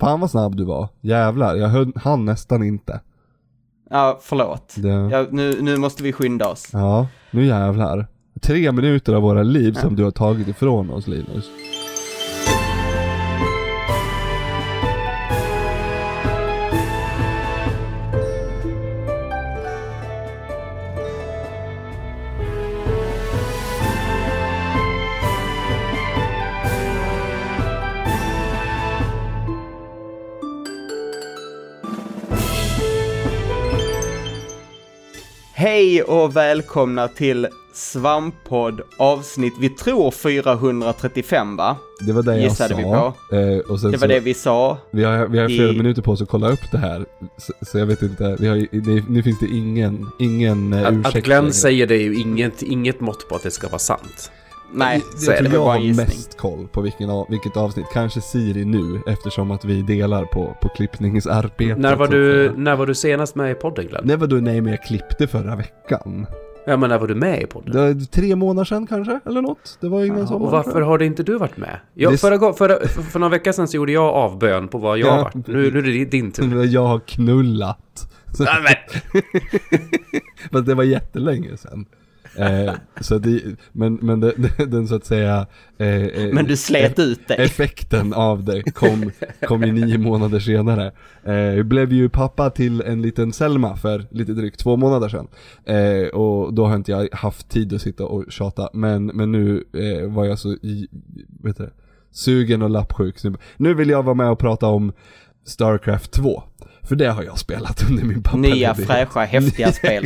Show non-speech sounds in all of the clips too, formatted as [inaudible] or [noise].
Fan vad snabb du var. Jävlar, jag höll, hann nästan inte. Ja, förlåt. Det, Ja, nu, nu måste vi skynda oss. ja, nu jävlar. Tre minuter av våra liv som du har tagit ifrån oss Linus. Hej och välkomna till Svamppodd avsnitt, vi tror 435 va? Det var det jag Gissade sa. vi på. Eh, och sen Det var så, det vi sa. Vi har, vi har flera i- minuter på oss att kolla upp det här. Så, så jag vet inte, vi har, det, nu finns det ingen, ingen eh, Att, ursäkt att Glenn längre. säger det är ju inget, inget mått på att det ska vara sant. Nej, jag, så är jag det. tror jag bara har gissning. mest koll på vilken, av- vilket avsnitt, kanske Siri nu eftersom att vi delar på, på klippningsarbetet. När var, du, när var du senast med i podden Glenn? När var du, nej men jag klippte förra veckan. Ja men när var du med i podden? Det var tre månader sedan kanske, eller något. Det var ingen Ja, sommar. och varför har det inte du varit med? Jag, Det- förra, förra, för, för några veckor sedan så gjorde jag avbön på vad jag Ja. har varit. Nu, nu är det din tur. [laughs] Jag har knullat. Så, Nej, men, [laughs] Fast det var jättelänge sedan. Eh, så det, men men det, [laughs] den så att säga... Eh, eh, Men du slet ut dig. Effekten av det kom, kom ju nio månader senare. Eh, jag blev ju pappa till en liten Selma för lite drygt två månader sedan. Eh, och då har inte jag haft tid att sitta och tjata. Men, men nu eh, var jag så i, vet du, sugen och lappsjuk. Nu vill jag vara med och prata om Starcraft 2. För det har jag spelat under min pappa Nya fräscha häftiga [laughs] spel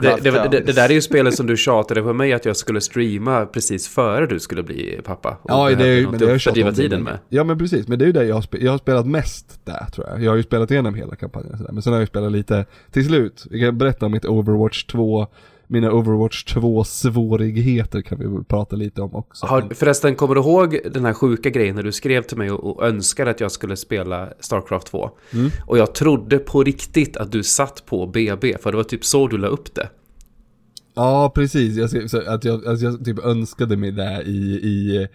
det, det, 2. det, det där är ju spelet som du tjatade på mig att jag skulle streama precis före du skulle bli pappa. Och Ja, det är ju, men det har jag tjatat tiden med. Ja men precis, men det är ju det jag har spelat, jag har spelat mest där tror jag. Jag har ju spelat igenom hela kampanjen sådär, men sen har jag spelat lite till slut. Jag kan berätta om mitt Overwatch 2, mina Overwatch 2 svårigheter kan vi väl prata lite om också. Har, förresten, kommer du ihåg den här sjuka grejen när du skrev till mig och, och önskade att jag skulle spela Starcraft 2? Mm. Och jag trodde på riktigt att du satt på BB, för det var typ så du la upp det. Ja precis, jag, skrev så att jag, alltså jag typ önskade mig det i, i eh,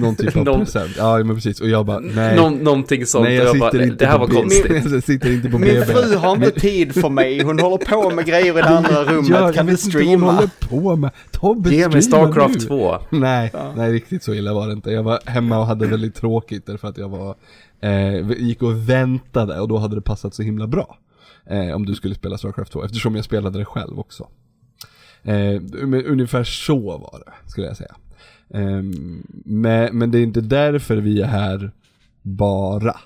någon typ av [laughs] Någon- present. Ja men precis, och jag bara nej. Nå, någonting sånt. nej jag jag bara, sitter inte det här var konstigt. [laughs] jag sitter inte på Min BB. fru har inte tid för mig, hon håller på med grejer i det andra rummet. Ja, jag kan du vet inte vad hon streama? håller på med. Tobbe Ge mig streama Starcraft nu. 2. Nej, nej riktigt så illa var det inte. Jag var hemma och hade väldigt tråkigt därför att jag var, eh, gick och väntade och då hade det passat så himla bra. Eh, om du skulle spela Starcraft 2, eftersom jag spelade det själv också. Eh, men ungefär så var det, skulle jag säga. Eh, men, men det är inte därför vi är här bara.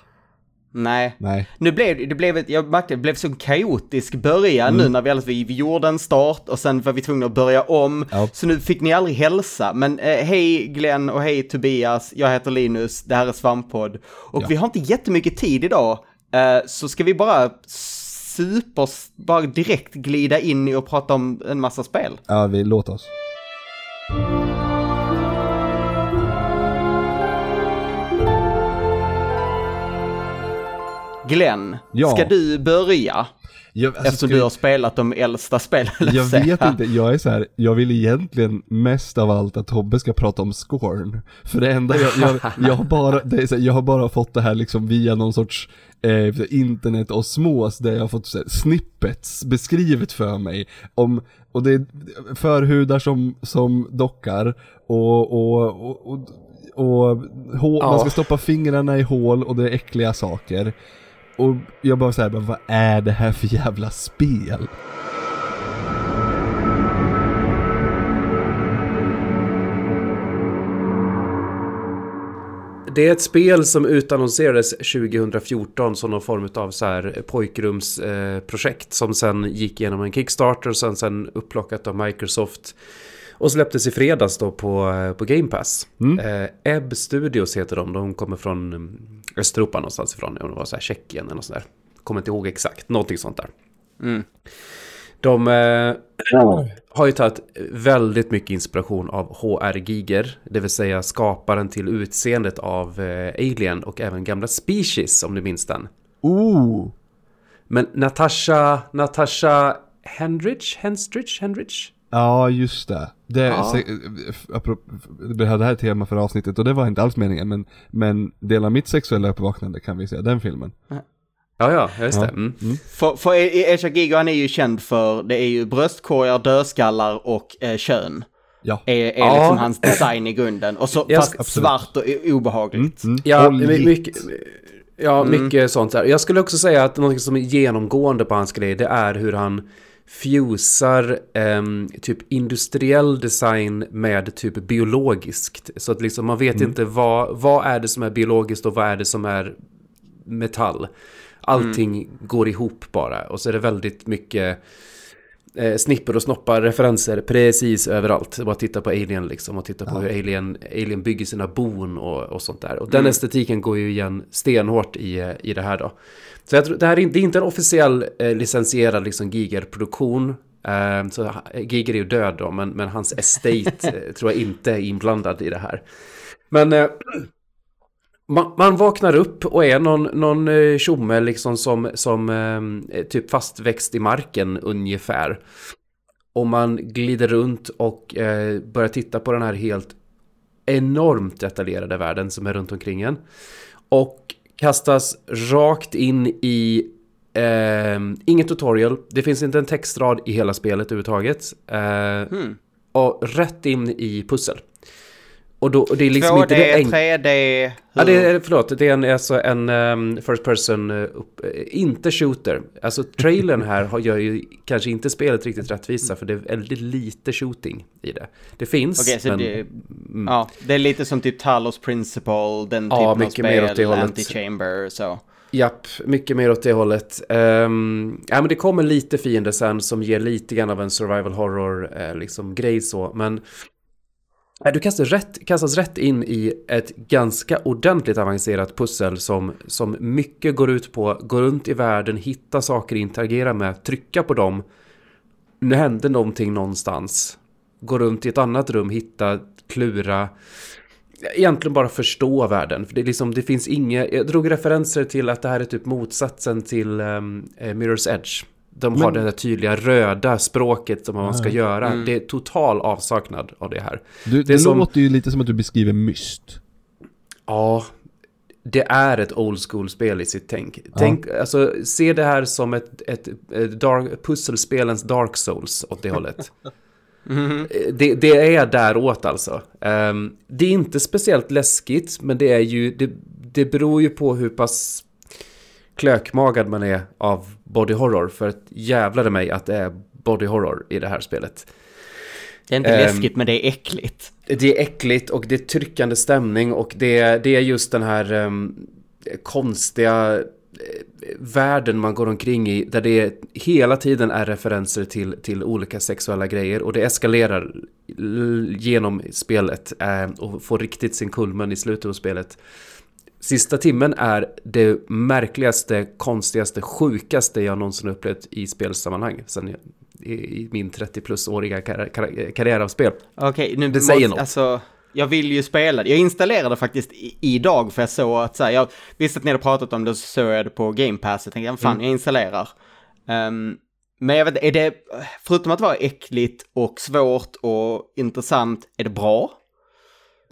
Nej. Nej. Nu blev det, blev ett, jag märkte det blev så en kaotisk början Mm. nu när vi alldeles, vi, vi gjorde en start och sen var vi tvungna att börja om. Ja. Så nu fick ni aldrig hälsa. Men eh, hej Glenn och hej Tobias, jag heter Linus, det här är Svamppodd. Och Ja. vi har inte jättemycket tid idag, eh, så ska vi bara super, bara direkt glida in i och prata om en massa spel. Ja, vi, låt oss. Glenn, Ja. ska du börja? Jag, alltså, Eftersom du har spelat de äldsta spelen. Jag vet inte, jag är så här, jag vill egentligen mest av allt att Tobbe ska prata om Scorn. För det enda jag, jag, jag har bara, det är här, jag har bara fått det här liksom via någon sorts eh, internet och smås där jag har fått här, snippets beskrivet för mig om, och det är förhudar som, som dockar och, och, och, och och hål, Ja. man ska stoppa fingrarna i hål och det är äckliga saker. Och jag bara såhär, vad är det här för jävla spel? Det är ett spel som utannonserades 2014 som någon form av så här eh, pojkrumsprojekt eh, som sen gick igenom en Kickstarter och sen, sen upplockat av Microsoft. Och släpptes i fredags då på, eh, på Game Pass. Eh, Ebb Studios heter de, de kommer från mm, Östeuropa någonstans ifrån. Om det var så här Tjeckien eller något sånt där. Kommer inte ihåg exakt, någonting sånt där. Mm. De eh, har ju tagit väldigt mycket inspiration av HR Giger, det vill säga skaparen till utseendet av eh, Alien och även gamla Species om du minns den. Ooh! Men Natasha, Natasha Hendrich, Henstridge, Hendrich? Ja, just det. Det, Ja. se, apropå, det här är tema för avsnittet och det var inte alls meningen men, men del av mitt sexuella uppvaknande kan vi säga, den filmen. Ja, ja, just det. Ja. Mm. För, för Echa Gigo han är ju känd för, det är ju bröstkorgar, dödskallar och eh, kön. Ja. Är, är Ja. liksom hans design i grunden. Och så, Jag fast absolut. svart och obehagligt. Mm. Ja, Oljigt. my- mycket, ja mycket sånt där. Jag skulle också säga att något som är genomgående på hans grej, det är hur han fusar ehm, typ industriell design med typ biologiskt. Så att liksom man vet inte vad, vad är det som är biologiskt och vad är det som är metall. Allting går ihop bara och så är det väldigt mycket eh, snipper och snoppar referenser precis överallt. Bara titta på Alien liksom och titta på hur Alien, Alien bygger sina bon och, och sånt där. Och den estetiken går ju igen stenhårt i, eh, i det här då. Så jag tror, det här är, inte- det är inte en officiell eh, licensierad liksom Giger-produktion. Eh, så Giger är ju död då, men, men hans estate [laughs] eh, tror jag inte är inblandad i det här. Men eh, man, man vaknar upp och är någon, någon eh, tjomme liksom som, som eh, typ fastväxt i marken ungefär. Och man glider runt och eh, börjar titta på den här helt enormt detaljerade världen som är runt omkring en. Och kastas rakt in i eh, ingen tutorial. Det finns inte en textrad i hela spelet överhuvudtaget. Eh, Hmm. Och rätt in i pussel. Och, då, och det är liksom 2D, inte det enkla. 3D, Ja, det är, förlåt, det är en, alltså en um, first person, uh, inte shooter. Alltså trailern här har, gör ju kanske inte spelet riktigt rättvisa för det är väldigt lite shooting i det. Det finns, Okej, så men... det, mm, ja, det är lite som typ Talos Principle, den Ja, typen av mycket mer åt det spel, hållet. Anti-Chamber, så. Japp, mycket mer åt det hållet. Um, ja, men det kommer lite fiender sen som ger lite grann av en survival horror eh, liksom grej så, men du kastas rätt, kastas rätt in i ett ganska ordentligt avancerat pussel som, som mycket går ut på gå runt i världen, hitta saker, interagera med, trycka på dem. Nu hände någonting någonstans. Gå runt i ett annat rum, hitta, klura. Egentligen bara förstå världen. För det, är liksom, det finns inga... Jag drog referenser till att det här är typ motsatsen till um, Mirror's Edge. De har Men- det där tydliga röda språket som man ska göra. Mm. Det är total avsaknad av det här. Du, Det det, som- låter ju lite som att du beskriver myst. Ja, det är ett old school-spel i sitt tänk. tänk alltså, se det här som ett, ett, ett dark, pusselspelens Dark Souls åt det hållet. Mhm. [laughs] det, det är däråt alltså. Ehm, det är inte speciellt läskigt, men det är ju, det, det beror ju på hur pass klökmagad man är av body horror. För att jävlar mig att det är body horror i det här spelet. Det är inte Ehm, läskigt, men det är äckligt. Det är äckligt och det är tryckande stämning och det, det är just den här ehm, konstiga eh, världen man går omkring i där det hela tiden är referenser till, till olika sexuella grejer och det eskalerar genom spelet eh, och får riktigt sin kulmen i slutet av spelet. Sista timmen är det märkligaste, konstigaste, sjukaste jag någonsin upplevt i spelsammanhang sen jag, i, i min 30 plus-åriga kar- kar- karriär av spel. Okej, nu Det säger måste, något. alltså, jag vill ju spela det. Jag installerade faktiskt i, idag för jag såg att så här, jag visste att ni hade pratat om det så såg jag det på Game Pass. Jag tänkte, fan, jag installerar. Ehm, men jag vet är det, förutom att vara äckligt och svårt och intressant, är det bra?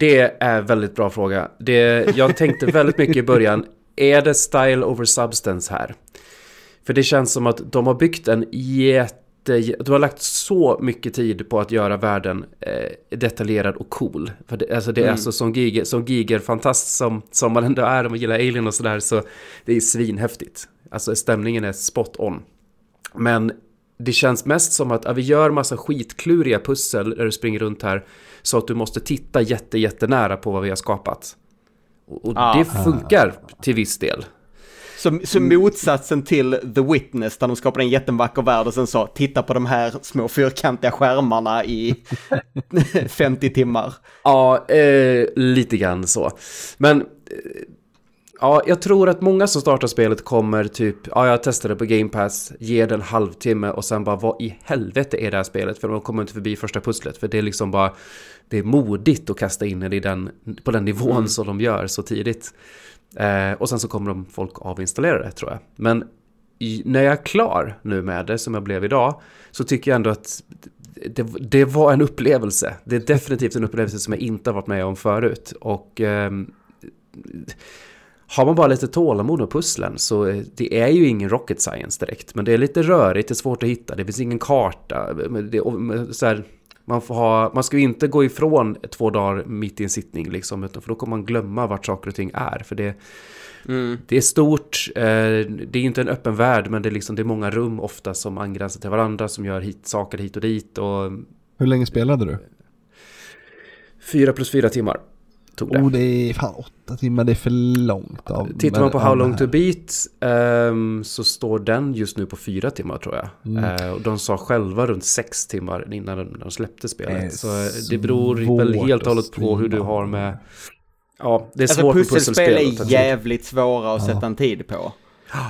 Det är en väldigt bra fråga. Det, jag tänkte väldigt mycket i början, är det style over substance här? För det känns som att de har byggt en jätte... De har lagt så mycket tid på att göra världen eh, detaljerad och cool. För det, alltså det är Mm. alltså som Giger, som Giger-fantast som, som man ändå är om man gillar Alien och sådär så det är svinhäftigt. Alltså stämningen är spot on. Men det känns mest som att ja, vi gör massa skitkluriga pussel där du springer runt här så att du måste titta jätte, jättenära på vad vi har skapat. Och, och Ah. det funkar till viss del. Så, så motsatsen till The Witness, där de skapade en jättevacker värld och sen sa titta på de här små fyrkantiga skärmarna i [laughs] 50 timmar. Ja, eh, lite grann så. Men eh, ja, jag tror att många som startar spelet kommer typ, ja jag testade på Game Pass, ger det en halvtimme och sen bara vad i helvete är det här spelet? För de kommer inte förbi första pusslet, för det är liksom bara, det är modigt att kasta in det i den, på den nivån som de gör så tidigt. Eh, och sen så kommer de folk avinstallera det tror jag. Men i, när jag är klar nu med det, som jag blev idag, så tycker jag ändå att det, det var en upplevelse. Det är definitivt en upplevelse som jag inte har varit med om förut. Och eh, har man bara lite tålamod med pusslen så eh, det är ju ingen rocket science direkt. Men det är lite rörigt, det är svårt att hitta, det finns ingen karta. Det, så här, man, får ha, man ska ju inte gå ifrån två dagar mitt i en sittning liksom, utan för då kommer man glömma vart saker och ting är. För det, mm. det är stort, eh, det är inte en öppen värld, men det är, liksom, det är många rum ofta som angränsar till varandra, som gör hit, saker hit och dit. Och, Hur länge spelade du? Fyra plus fyra timmar tog det. Oh, det är fan åtta timmar, det är för långt. Av, Tittar man på How long to beat um, så står den just nu på fyra timmar tror jag. Mm. Uh, och de sa själva runt sex timmar innan de, de släppte spelet. Det så det beror väl helt och hållet på hur du har med... Ja, det är alltså, svårt med pusselspel. Pusselspel är jävligt svåra att ja. sätta en tid på.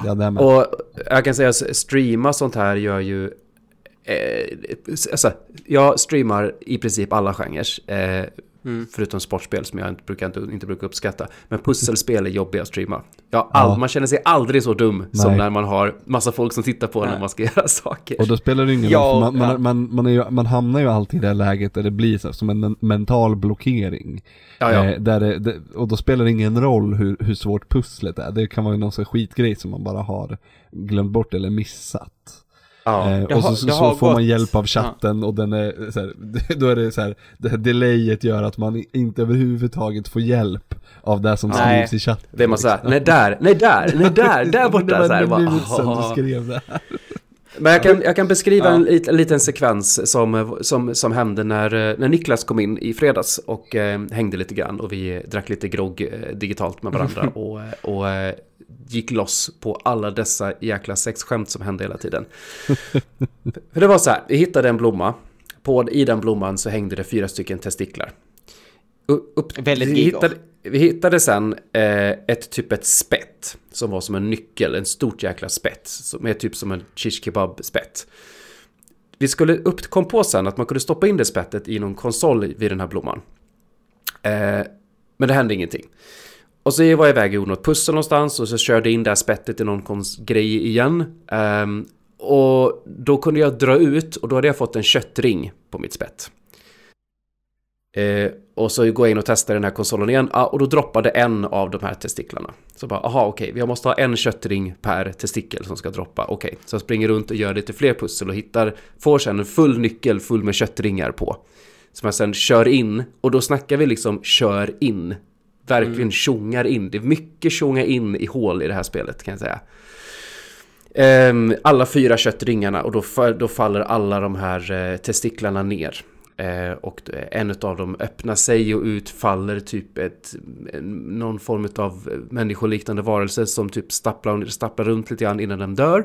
Ja, och jag kan säga att streama sånt här gör ju Eh, alltså, jag streamar i princip alla genrer. Eh, Mm. Förutom sportspel som jag inte brukar, inte, inte brukar uppskatta. Men pusselspel är jobbiga att streama. Ja, all, ja. Man känner sig aldrig så dum Nej. som när man har massa folk som tittar på Nej. när man ska [laughs] göra saker. Och då spelar det ingen roll, ja, man, man, man, man, ju, man, hamnar ju alltid i det läget där det blir så, som en mental blockering. Ja, ja. Eh, där det, det, och då spelar det ingen roll hur, hur svårt pusslet är. Det kan vara någon sån skitgrej som man bara har glömt bort eller missat. Ja, eh, och så, så, så får gått. man hjälp av chatten ja. och den är så här, [laughs] då är det så här, det här delayet gör att man inte överhuvudtaget får hjälp av det som nej. skrivs i chatten. Det är man såhär, nej där, nej där, nej [laughs] där, där borta så här, bara, du skrev det här. Men jag kan, jag kan beskriva ja. en, en, liten sekvens som, som, som hände när, när Niklas kom in i fredags och eh, hängde lite grann och vi drack lite grogg eh, digitalt med varandra och, [laughs] och eh, gick loss på alla dessa jäkla sexskämt som hände hela tiden. För [laughs] det var så här, vi hittade en blomma. På, I den blomman så hängde det fyra stycken testiklar. Upp, Väldigt vi hittade, vi hittade sen eh, ett typ ett spett som var som en nyckel, en stort jäkla spett. Som är typ som en shish kebab spett. Vi skulle upp, kom på sen att man kunde stoppa in det spettet i någon konsol vid den här blomman. Eh, men det hände ingenting. Och så var jag iväg och gjorde något pussel någonstans och så körde jag in det här spettet i någon grej igen. Um, och då kunde jag dra ut och då hade jag fått en köttring på mitt spett. Uh, och så går jag in och testar den här konsolen igen ah, och då droppade en av de här testiklarna. Så bara, aha okej, okay, jag måste ha en köttring per testikel som ska droppa. Okej, okay. så jag springer runt och gör lite fler pussel och hittar, får sen en full nyckel full med köttringar på. Som jag sen kör in och då snackar vi liksom kör in verkligen mm. tjongar in. Det är mycket tjonga in i hål i det här spelet kan jag säga. Um, alla fyra köttringarna och då, då faller alla de här uh, testiklarna ner. Uh, och en av dem öppnar sig och ut faller typ ett, någon form av människoliknande varelse som typ stapplar, stapplar runt lite grann innan den dör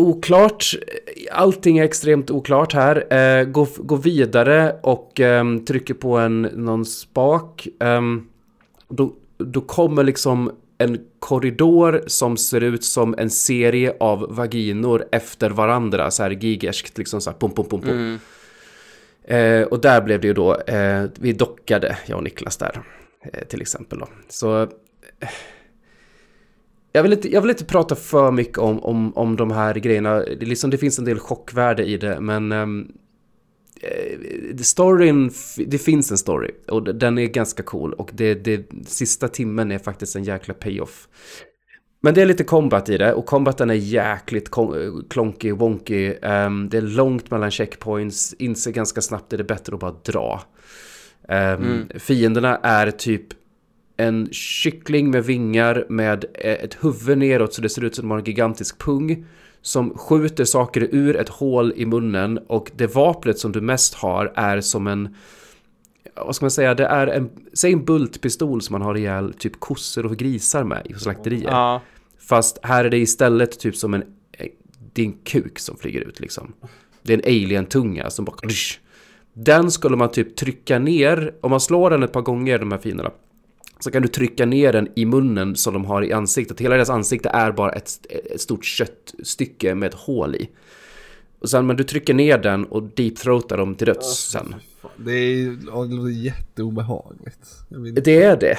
oklart. Allting är extremt oklart här. Eh, gå, gå vidare och eh, trycker på en, någon spak. Eh, då, då kommer liksom en korridor som ser ut som en serie av vaginor efter varandra. Så här gigerskt, liksom så här pum, pum, pum, pum. Mm. Eh, och där blev det ju då, eh, vi dockade, jag och Niklas där, eh, till exempel då. Så jag vill, inte, jag vill inte prata för mycket om, om, om de här grejerna. Det, liksom, det finns en del chockvärde i det, men um, storyn, det finns en story och den är ganska cool och det, det, sista timmen är faktiskt en jäkla payoff. Men det är lite combat i det och combaten är jäkligt klonky wonky. Um, det är långt mellan checkpoints, inser ganska snabbt att det är bättre att bara dra. Um, mm. Fienderna är typ en kyckling med vingar med ett huvud neråt så det ser ut som att de har en gigantisk pung. Som skjuter saker ur ett hål i munnen och det vapnet som du mest har är som en... Vad ska man säga? Det är en... Säg en bultpistol som man har ihjäl typ kossor och grisar med i slakterier. Ja. Fast här är det istället typ som en... Det är en kuk som flyger ut liksom. Det är en alien-tunga som bara... Den skulle man typ trycka ner. Om man slår den ett par gånger, de här fienderna så kan du trycka ner den i munnen som de har i ansiktet. Hela deras ansikte är bara ett, ett stort köttstycke med ett hål i. Och sen men du trycker ner den och deepthroatar dem till döds sen. Det är jätteobehagligt. Det är det.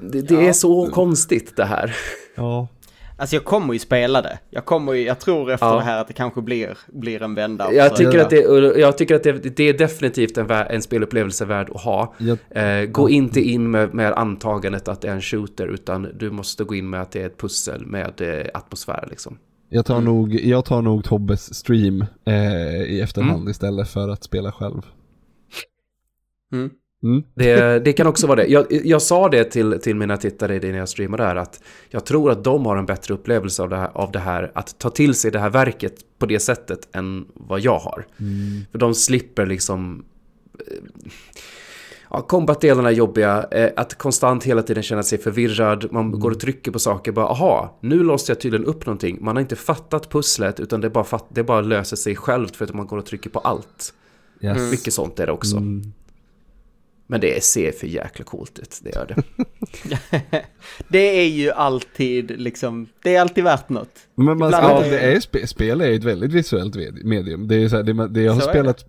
Det, det är så konstigt det här. Ja. Alltså jag kommer ju spela det. Jag kommer ju, jag tror efter Ja. det här att det kanske blir, blir en vända. Jag tycker, ja. att det, jag tycker att det, det är definitivt en, en spelupplevelse värd att ha. Jag, Eh, gå inte in med, med antagandet att det är en shooter utan du måste gå in med att det är ett pussel med eh, atmosfär liksom. jag, tar Mm. nog, jag tar nog Tobbes stream eh, i efterhand Mm. istället för att spela själv. Mm. Mm. Det, det kan också vara det. Jag, jag sa det till, till mina tittare när jag streamade här att jag tror att de har en bättre upplevelse av det, här, av det här, att ta till sig det här verket på det sättet än vad jag har. För de slipper liksom... eh, Ja, combat-delarna är jobbiga, eh, att konstant hela tiden känna sig förvirrad, man går och trycker på saker, bara aha, nu låste jag tydligen upp någonting. Man har inte fattat pusslet, utan det bara, fatt, det bara löser sig självt för att man går och trycker på allt. Yes. Mycket sånt är det också. Mm. Men det ser för jäkla coolt ut, det gör det. [laughs] Det är ju alltid liksom, det är alltid värt något. Men man ska, det- är, spe, spel är ett väldigt visuellt med- medium. Det är så här, det, det jag har Så är spelat,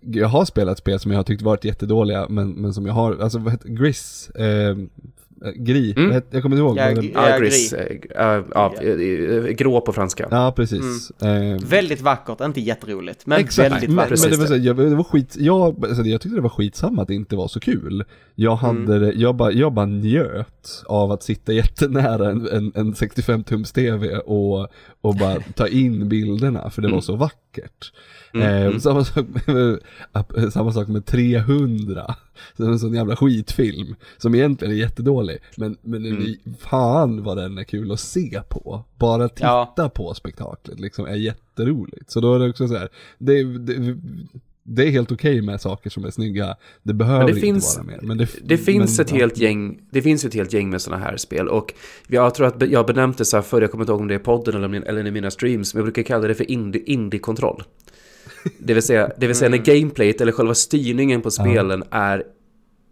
jag har spelat spel som jag har tyckt varit jättedåliga, men, men som jag har, alltså vad heter Gris, eh, Gri, Mm. jag kommer inte ihåg. Ja, det- Ja, Ja, gris. eh, ja, ja, eh, eh, grå på franska. ja precis. Eh, Väldigt vackert, inte jätteroligt, men Exakt, väldigt men, vackert. men det Precis var, så, jag, det var skit, jag, alltså, jag tyckte det var skitsamma att det inte var så kul. Jag hade det, jag bara, jag bara njöt av att sitta jättenära en, en, en 65 tums tv och, och bara [laughs] ta in bilderna för det var så vackert. Eh, samma, sak med, samma sak med 300, [laughs] som en sån jävla skitfilm, som egentligen är jättedålig, men, men är, fan vad den är kul att se på. Bara titta Ja. på spektaklet liksom är jätteroligt. Så då är det också så här, det, det, det är helt okej med saker som är snygga, det behöver det inte finns- vara mer. Men det, Det finns men, ett helt gäng, det finns ett helt gäng med sådana här spel och jag tror att jag benämnt det så här förr, jag kommer inte ihåg om det är i podden eller, min, eller i mina streams, men jag brukar kalla det för indie- indie-kontroll. det vill säga, det vill säga när gameplayet eller själva styrningen på spelen är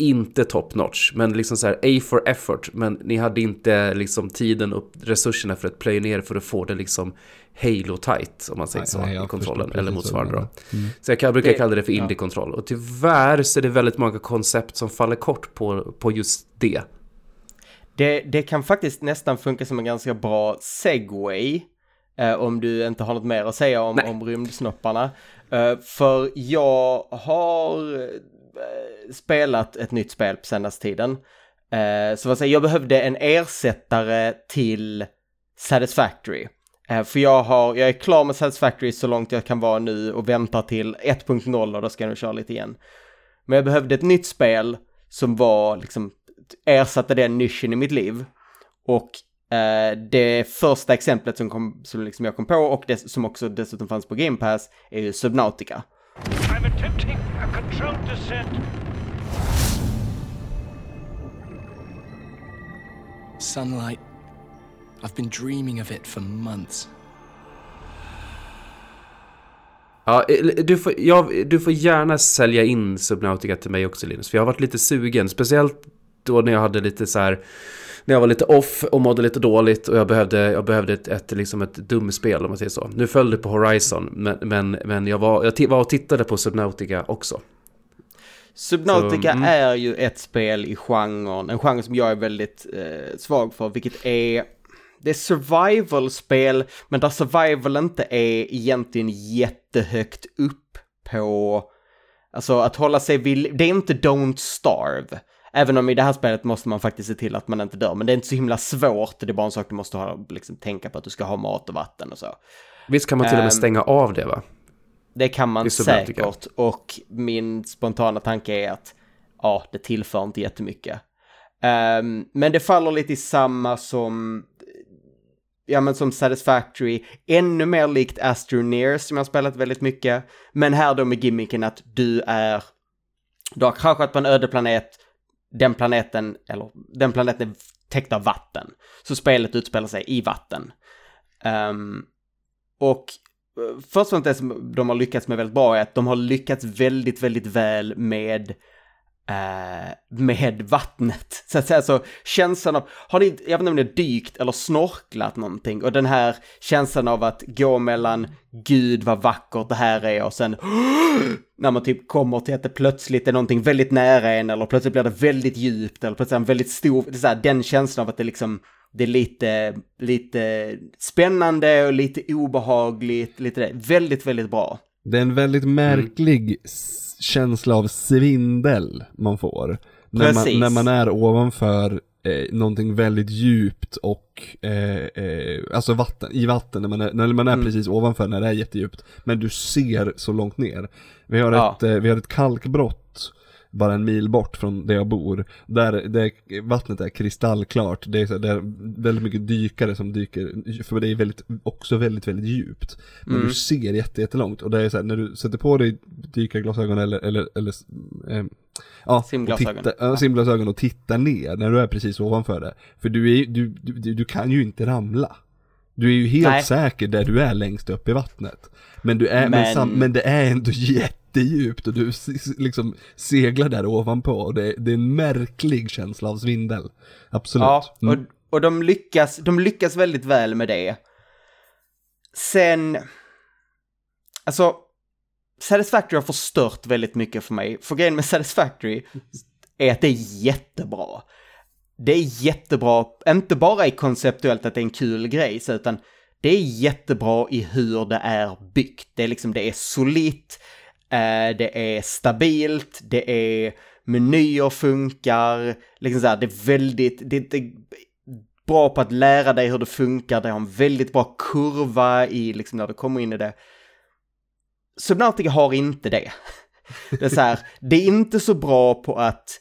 inte top notch, men liksom så här A for effort, men ni hade inte liksom tiden och resurserna för att plöja ner för att få det liksom Halo tight om man säger Nej, så nej, i kontrollen eller motsvarande menar. Så jag kan, brukar Det- kalla det för indie-kontroll. Och tyvärr så är det väldigt många koncept som faller kort på, på just det. Det, det kan faktiskt nästan funka som en ganska bra segway. Eh, om du inte har något mer att säga om, Nej. om rymdsnopparna. Eh, för jag har Eh, spelat ett nytt spel på senaste tiden. Eh, så vad säger jag behövde en ersättare till Satisfactory. Eh, för jag, har, jag är klar med Satisfactory så långt jag kan vara nu och väntar till 1.0 och då ska jag nog köra lite igen. Men jag behövde ett nytt spel som var liksom ersatte den nischen i mitt liv. Och eh, det första exemplet som, kom, som liksom jag kom på och det, som också dessutom fanns på Game Pass är ju Subnautica. A controlled descent. Sunlight. I've been dreaming of it for months. Ja, eh, du, får, jag, du får gärna sälja in Subnautica till mig också Linus, för jag har varit lite sugen, speciellt då när jag hade lite så här när jag var lite off och mådde lite dåligt och jag behövde, jag behövde ett, ett, liksom ett dumspel om man säger så. Nu föll det på Horizon, men, men, men jag, var, jag var och tittade på Subnautica också. Subnautica mm. är ju ett spel i genren, en genre som jag är väldigt eh, svag för, vilket är det är survival-spel, men där survival inte är egentligen jättehögt upp på, alltså att hålla sig vid, det är inte Don't Starve. Även om i det här spelet måste man faktiskt se till att man inte dör, men det är inte så himla svårt, det är bara en sak du måste ha, liksom, tänka på att du ska ha mat och vatten och så. Visst kan man till och med Ehm, stänga av det va? Det kan man säkert. Och min spontana tanke är att ja, det tillför inte jättemycket. Um, men det faller lite i samma som ja men som Satisfactory, ännu mer likt Astroneers som jag har spelat väldigt mycket, men här då med gimmicken att du är, du har kraschat på en öde planet, den planeten, eller den planeten är täckt av vatten, så spelet utspelar sig i vatten. Ehm, och först och främst det som de har lyckats med väldigt bra är att de har lyckats väldigt, väldigt väl med eh, med vattnet. [laughs] Så att säga så känslan av, har ni, jag vet inte om ni har dykt eller snorklat någonting och den här känslan av att gå mellan gud vad vackert det här är och sen [gasps] när man typ kommer till att det plötsligt är någonting väldigt nära en eller plötsligt blir det väldigt djupt eller plötsligt en väldigt stor, det är så här, den känslan av att det liksom det är lite, lite spännande och lite obehagligt, lite det. Väldigt, väldigt bra. Det är en väldigt märklig s- känsla av svindel man får. När man, när man är ovanför eh, någonting väldigt djupt och, eh, eh, alltså vatten, i vatten, när man är, när man är precis ovanför när det är jättedjupt. Men du ser så långt ner. Vi har, Ja. ett, eh, vi har ett kalkbrott bara en mil bort från där jag bor. Där, där vattnet är kristallklart. Det är, så, det är väldigt mycket dykare som dyker, för det är väldigt, också väldigt, väldigt djupt. Men Mm. du ser jätte, jättelångt och det är så här, när du sätter på dig dykarglasögon eller, eller, eller eh, ja, och Simglasögon. Titta, ja, simglasögon och tittar ner när du är precis ovanför det. För du, är, du, du, du, kan ju inte ramla. Du är ju helt Nej. säker där du är längst upp i vattnet. Men, du är, men... Men- sam, men det är ändå jättedjupt och du liksom seglar där ovanpå och det, det är en märklig känsla av svindel. Absolut. Ja, och, Mm. och de, lyckas, de lyckas väldigt väl med det. Sen, alltså, Satisfactory har förstört väldigt mycket för mig. För grejen med Satisfactory är att det är jättebra. Det är jättebra, inte bara i konceptuellt att det är en kul grej, utan det är jättebra i hur det är byggt. Det är liksom, det är solitt, Eh, det är stabilt, det är menyer funkar, liksom så här, det är väldigt, det, det är bra på att lära dig hur det funkar, det har en väldigt bra kurva i liksom när du kommer in i det. Subnautica har inte det. [laughs] Det är så här, det är inte så bra på att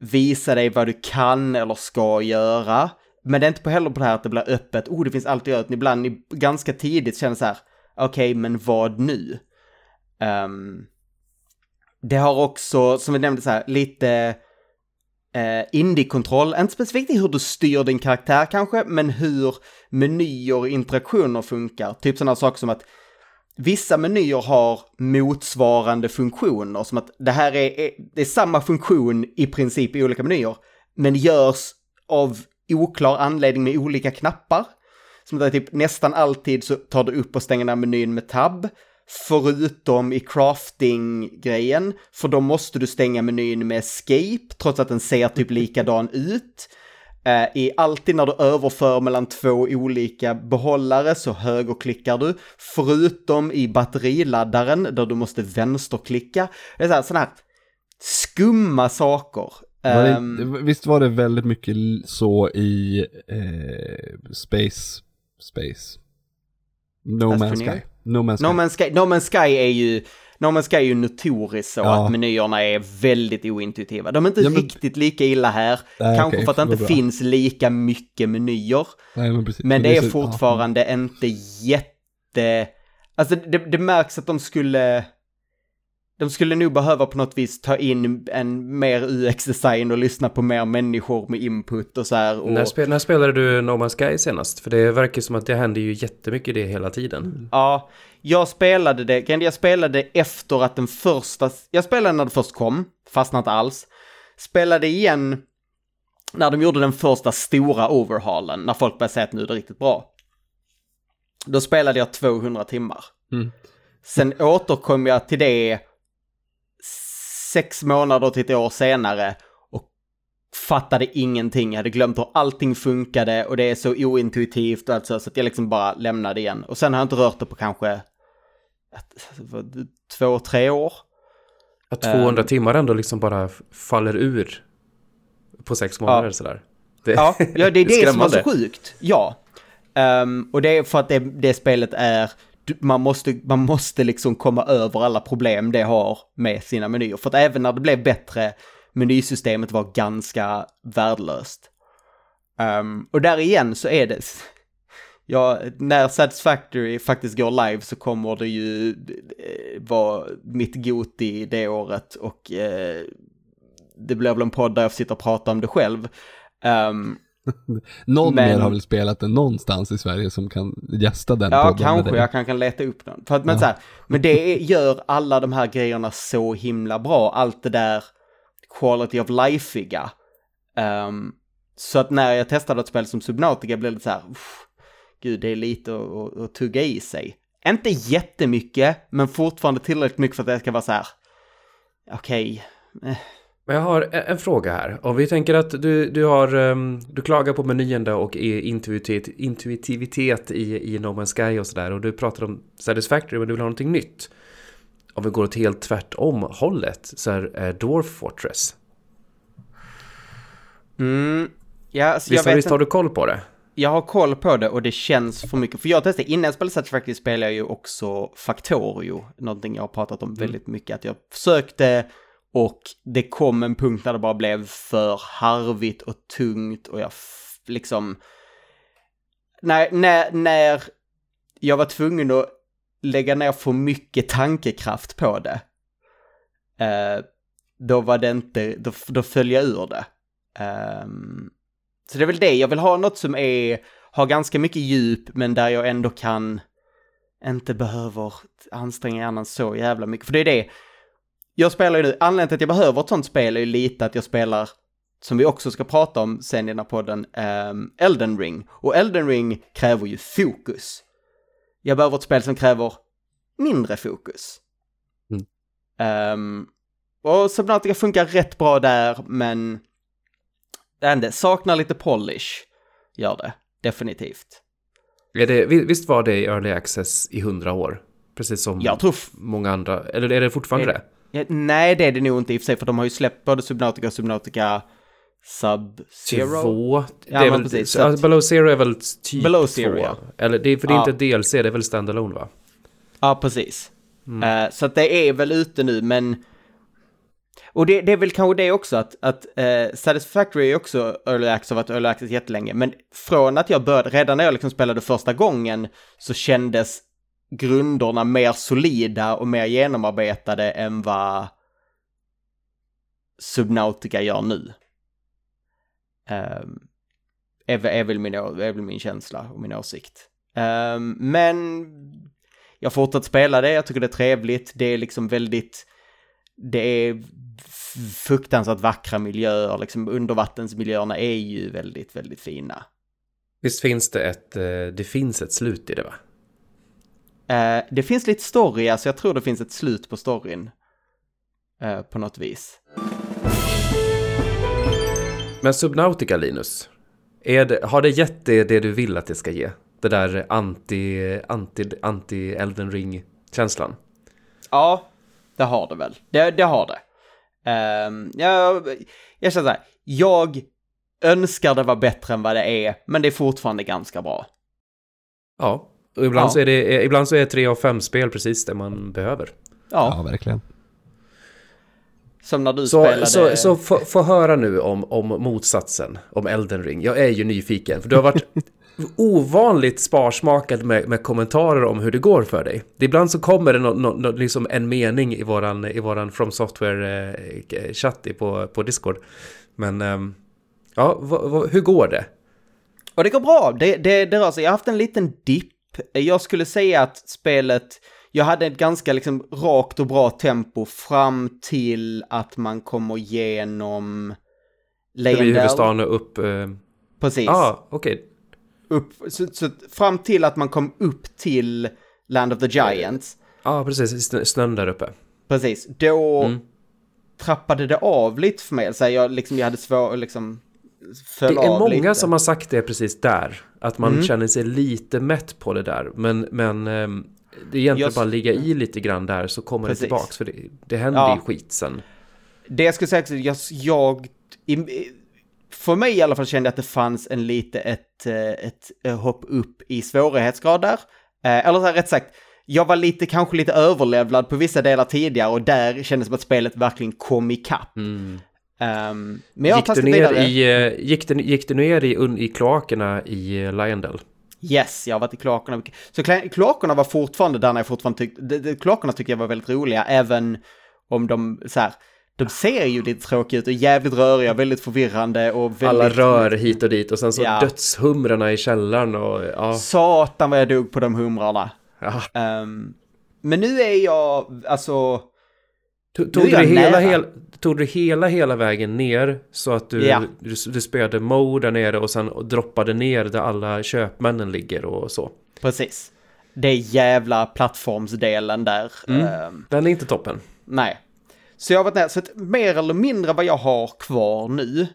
visa dig vad du kan eller ska göra. Men det är inte på heller på det här att det blir öppet, oh det finns allt att göra, utan ibland ganska tidigt känner så här, okej men vad nu? Um, det har också, som vi nämnde så här, lite eh, indie-kontroll, inte specifikt i hur du styr din karaktär kanske, men hur menyer och interaktioner funkar. Typ sådana saker som att vissa menyer har motsvarande funktioner, som att det här är, är, det är samma funktion i princip i olika menyer, men görs av oklar anledning med olika knappar. Som att det är typ nästan alltid så tar du upp och stänger den här menyn med tab. Förutom i crafting-grejen, för då måste du stänga menyn med escape, trots att den ser typ likadan ut. Eh, I alltid när du överför mellan två olika behållare så högerklickar du, förutom i batteriladdaren där du måste vänsterklicka. Det är så här, sådana här skumma saker. Var det, Ehm, visst var det väldigt mycket så i eh, Space, Space? No Man's? Sky. No Man's Sky. No Man's Sky, no Man's Sky är ju, No Man's Sky är ju notoriskt så Ja. att menyerna är väldigt ointuitiva. De är inte Ja, men- riktigt lika illa här, Nej, kanske okej, för att det inte bra. finns lika mycket menyer. Nej, men precis. Men det är så- fortfarande inte jätte... Alltså det, det märks att de skulle... De skulle nog behöva på något vis ta in en mer UX-design och lyssna på mer människor med input och så här. Och, När, spel, när spelade du No Man's Sky senast? För det verkar som att det händer ju jättemycket det hela tiden. Ja, jag spelade det, jag spelade efter att den första, jag spelade när det först kom, fastnade inte alls. Spelade igen när de gjorde den första stora overhaulen, när folk började säga att nu är det riktigt bra. Då spelade jag 200 timmar. Mm. Sen återkom jag till det sex månader till ett år senare och fattade ingenting. Jag hade glömt hur allting funkade och det är så ointuitivt och allt så, så att jag liksom bara lämnade igen. Och sen har jag inte rört det på kanske ett, två, tre år. Att 200 Ehm. timmar ändå liksom bara faller ur på sex månader Ja. sådär. Det, Ja, ja det är [laughs] det som är så sjukt. Ja. Ehm, och det är för att det, det spelet är, man måste, man måste liksom komma över alla problem det har med sina menyer. För att även när det blev bättre, menysystemet var ganska värdelöst. Um, och där igen så är det, ja, när Satisfactory faktiskt går live så kommer det ju eh, vara mitt Goti det året och eh, det blir väl en podd där jag sitter och pratar om det själv. Um, [laughs] Någon Men- mer har väl spelat den någonstans i Sverige som kan gästa den Ja, kanske jag kan, kan leta upp den. För att, men, så här, men det är, gör alla de här grejerna så himla bra. Allt det där quality of life-iga. Ehm, så att när jag testade ett spel som Subnautica blev det så här, "Uff, gud det är lite att, att, tugga i sig. Inte jättemycket, men fortfarande tillräckligt mycket för att det ska vara så här, okej, Men jag har en, en fråga här. Om vi tänker att du, du har, um, du klagar på menyn då och intuitivt, intuitivitet i, i No Man's Sky och sådär och du pratar om Satisfactory men du vill ha någonting nytt. Om vi går åt helt tvärtom hållet så är är Dwarf Fortress. Mm. Ja, alltså, Visst, jag, vet visst har du koll på det? jag har koll på det och det känns för mycket. För jag testade, innan jag spelade Satisfactory spelade jag ju också Factorio. Någonting jag har pratat om väldigt mycket. Att jag försökte och det kom en punkt när det bara blev för harvigt och tungt och jag liksom... När, när, när jag var tvungen att lägga ner för mycket tankekraft på det. Eh, då var det inte, då, då föll jag ur det. Eh, så det är väl det, jag vill ha något som är, har ganska mycket djup men där jag ändå kan inte behöver anstränga hjärnan så jävla mycket. För det är det, jag spelar ju nu, anledningen till att jag behöver ett sånt spel är ju lite att jag spelar, som vi också ska prata om sen i den här podden, ehm, Elden Ring. Och Elden Ring kräver ju fokus. Jag behöver ett spel som kräver mindre fokus. Mm. Ehm, och Subnautica funkar rätt bra där, men vet inte, saknar lite polish. Gör det, definitivt. Är det vi- visst var det i Early Access i hundra år? Precis som tror... många andra, eller är det fortfarande Är- det? Ja, nej, det är det nog inte i och för sig, för de har ju släppt både Subnautica och Subnautica Sub-Zero. Två? Ja, det är men väl, precis, så så att att- Below Zero är väl typ Below två? Zero, ja. Eller det är, för det är Ja. inte DLC, det är väl standalone va? Ja, precis. Eh, så att det är väl ute nu, men... Och det, det är väl kanske det också att, att uh, Satisfactory är också Early Access, har varit Early Access jättelänge, men från att jag började, redan när jag liksom spelade första gången, så kändes grunderna mer solida och mer genomarbetade än vad Subnautica gör nu. Um, är, väl- är, väl min, är väl min känsla och min åsikt. Um, men jag har fortsatt spela det, jag tycker det är trevligt, det är liksom väldigt, det är fruktansvärt vackra miljöer, liksom undervattensmiljöerna är ju väldigt, väldigt fina. Visst finns det ett, eh, det finns ett slut i det va? Eh, det finns lite story, alltså jag tror det finns ett slut på storyn. eh, på något vis. Men Subnautica Linus, det, har det gett det, det du vill att det ska ge? Det där anti, anti, anti Elden Ring-känslan? Ja, det har det väl. Det, det har det. Um, jag, jag känner så här, jag önskar det var bättre än vad det är, men det är fortfarande ganska bra. Ja, och ibland, Ja. Så är det, eh, ibland så är tre av fem spel precis det man behöver. Ja, Ja, verkligen. som när du Så, spelade... så, så få, få höra nu om, om motsatsen, om Elden Ring. Jag är ju nyfiken, för du har varit [laughs] ovanligt sparsmakad med, med kommentarer om hur det går för dig. Ibland så kommer det nå- nå- nå- liksom en mening i våran, i våran From Software-chatt på, på Discord. Men, ehm, ja, hur går det? Och det går bra, det, det, det rör sig. Jag har haft en liten dipp. Jag skulle säga att spelet, jag hade ett ganska liksom rakt och bra tempo fram till att man kommer igenom Vid Leyendell. huvudstaden och upp... Ja, Precis. ah, okej. Upp, så, så fram till att man kom upp till Land of the Giants. Ja, precis. Snö- Snön där uppe. Precis, då Mm. trappade det av lite för mig. Så jag, liksom, jag hade svårt liksom Det är många lite. som har sagt det precis där. Att man Mm. känner sig lite mätt på det där. Men, men ehm, det är egentligen Jag- bara ligga i lite grann där så kommer Precis. det tillbaks. För det, det händer Ja. ju skit sen. Det jag skulle säga jag, jag i, för mig i alla fall kände jag att det fanns en lite ett, eh, ett eh, hopp upp i svårighetsgrad där. Eh, Eller så här, rätt sagt, jag var lite, kanske lite överlevlad på vissa delar tidigare och där kändes det som att spelet verkligen kom ikapp. Ehm, men jag Gick du, ner vidare. i, eh, gick, du, gick du ner i, i kloakerna i eh, Lyondell? Yes, jag har varit i kloakerna. Så kloakerna var fortfarande där när jag fortfarande tyckte, kloakerna tycker jag var väldigt roliga, även om de så här, de ser ju lite tråkiga ut och jävligt röriga, väldigt förvirrande och väldigt... Alla rör hit och dit och sen så Ja. dödshumrarna i källaren och ja. Satan vad jag dog på de humrarna. ja. Ehm, men nu är jag, alltså, Tog, tog, du hela, hel, tog du hela, hela vägen ner så att du, Ja. du, du spelade Mo där nere och sen droppade ner där alla köpmännen ligger och så? precis. Det är jävla plattformsdelen där. Mm. Ehm, Den är inte toppen. nej. Så jag har varit ner, så att mer eller mindre vad jag har kvar nu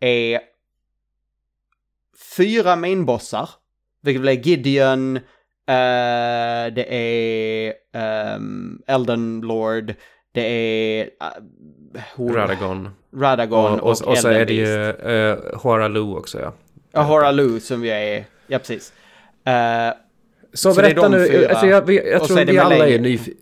är fyra mainbossar, vilket är Gideon, eh, det är um, Elden Lord, det är uh, Radagon. Radagon Och, och, och, så Elden är det ju uh, Horalu också ja. Ja, Horalu som vi är, ja precis. Eh, Så, Så berätta nu, fyra. för jag, jag, jag Och så tror vi alla, är nyf-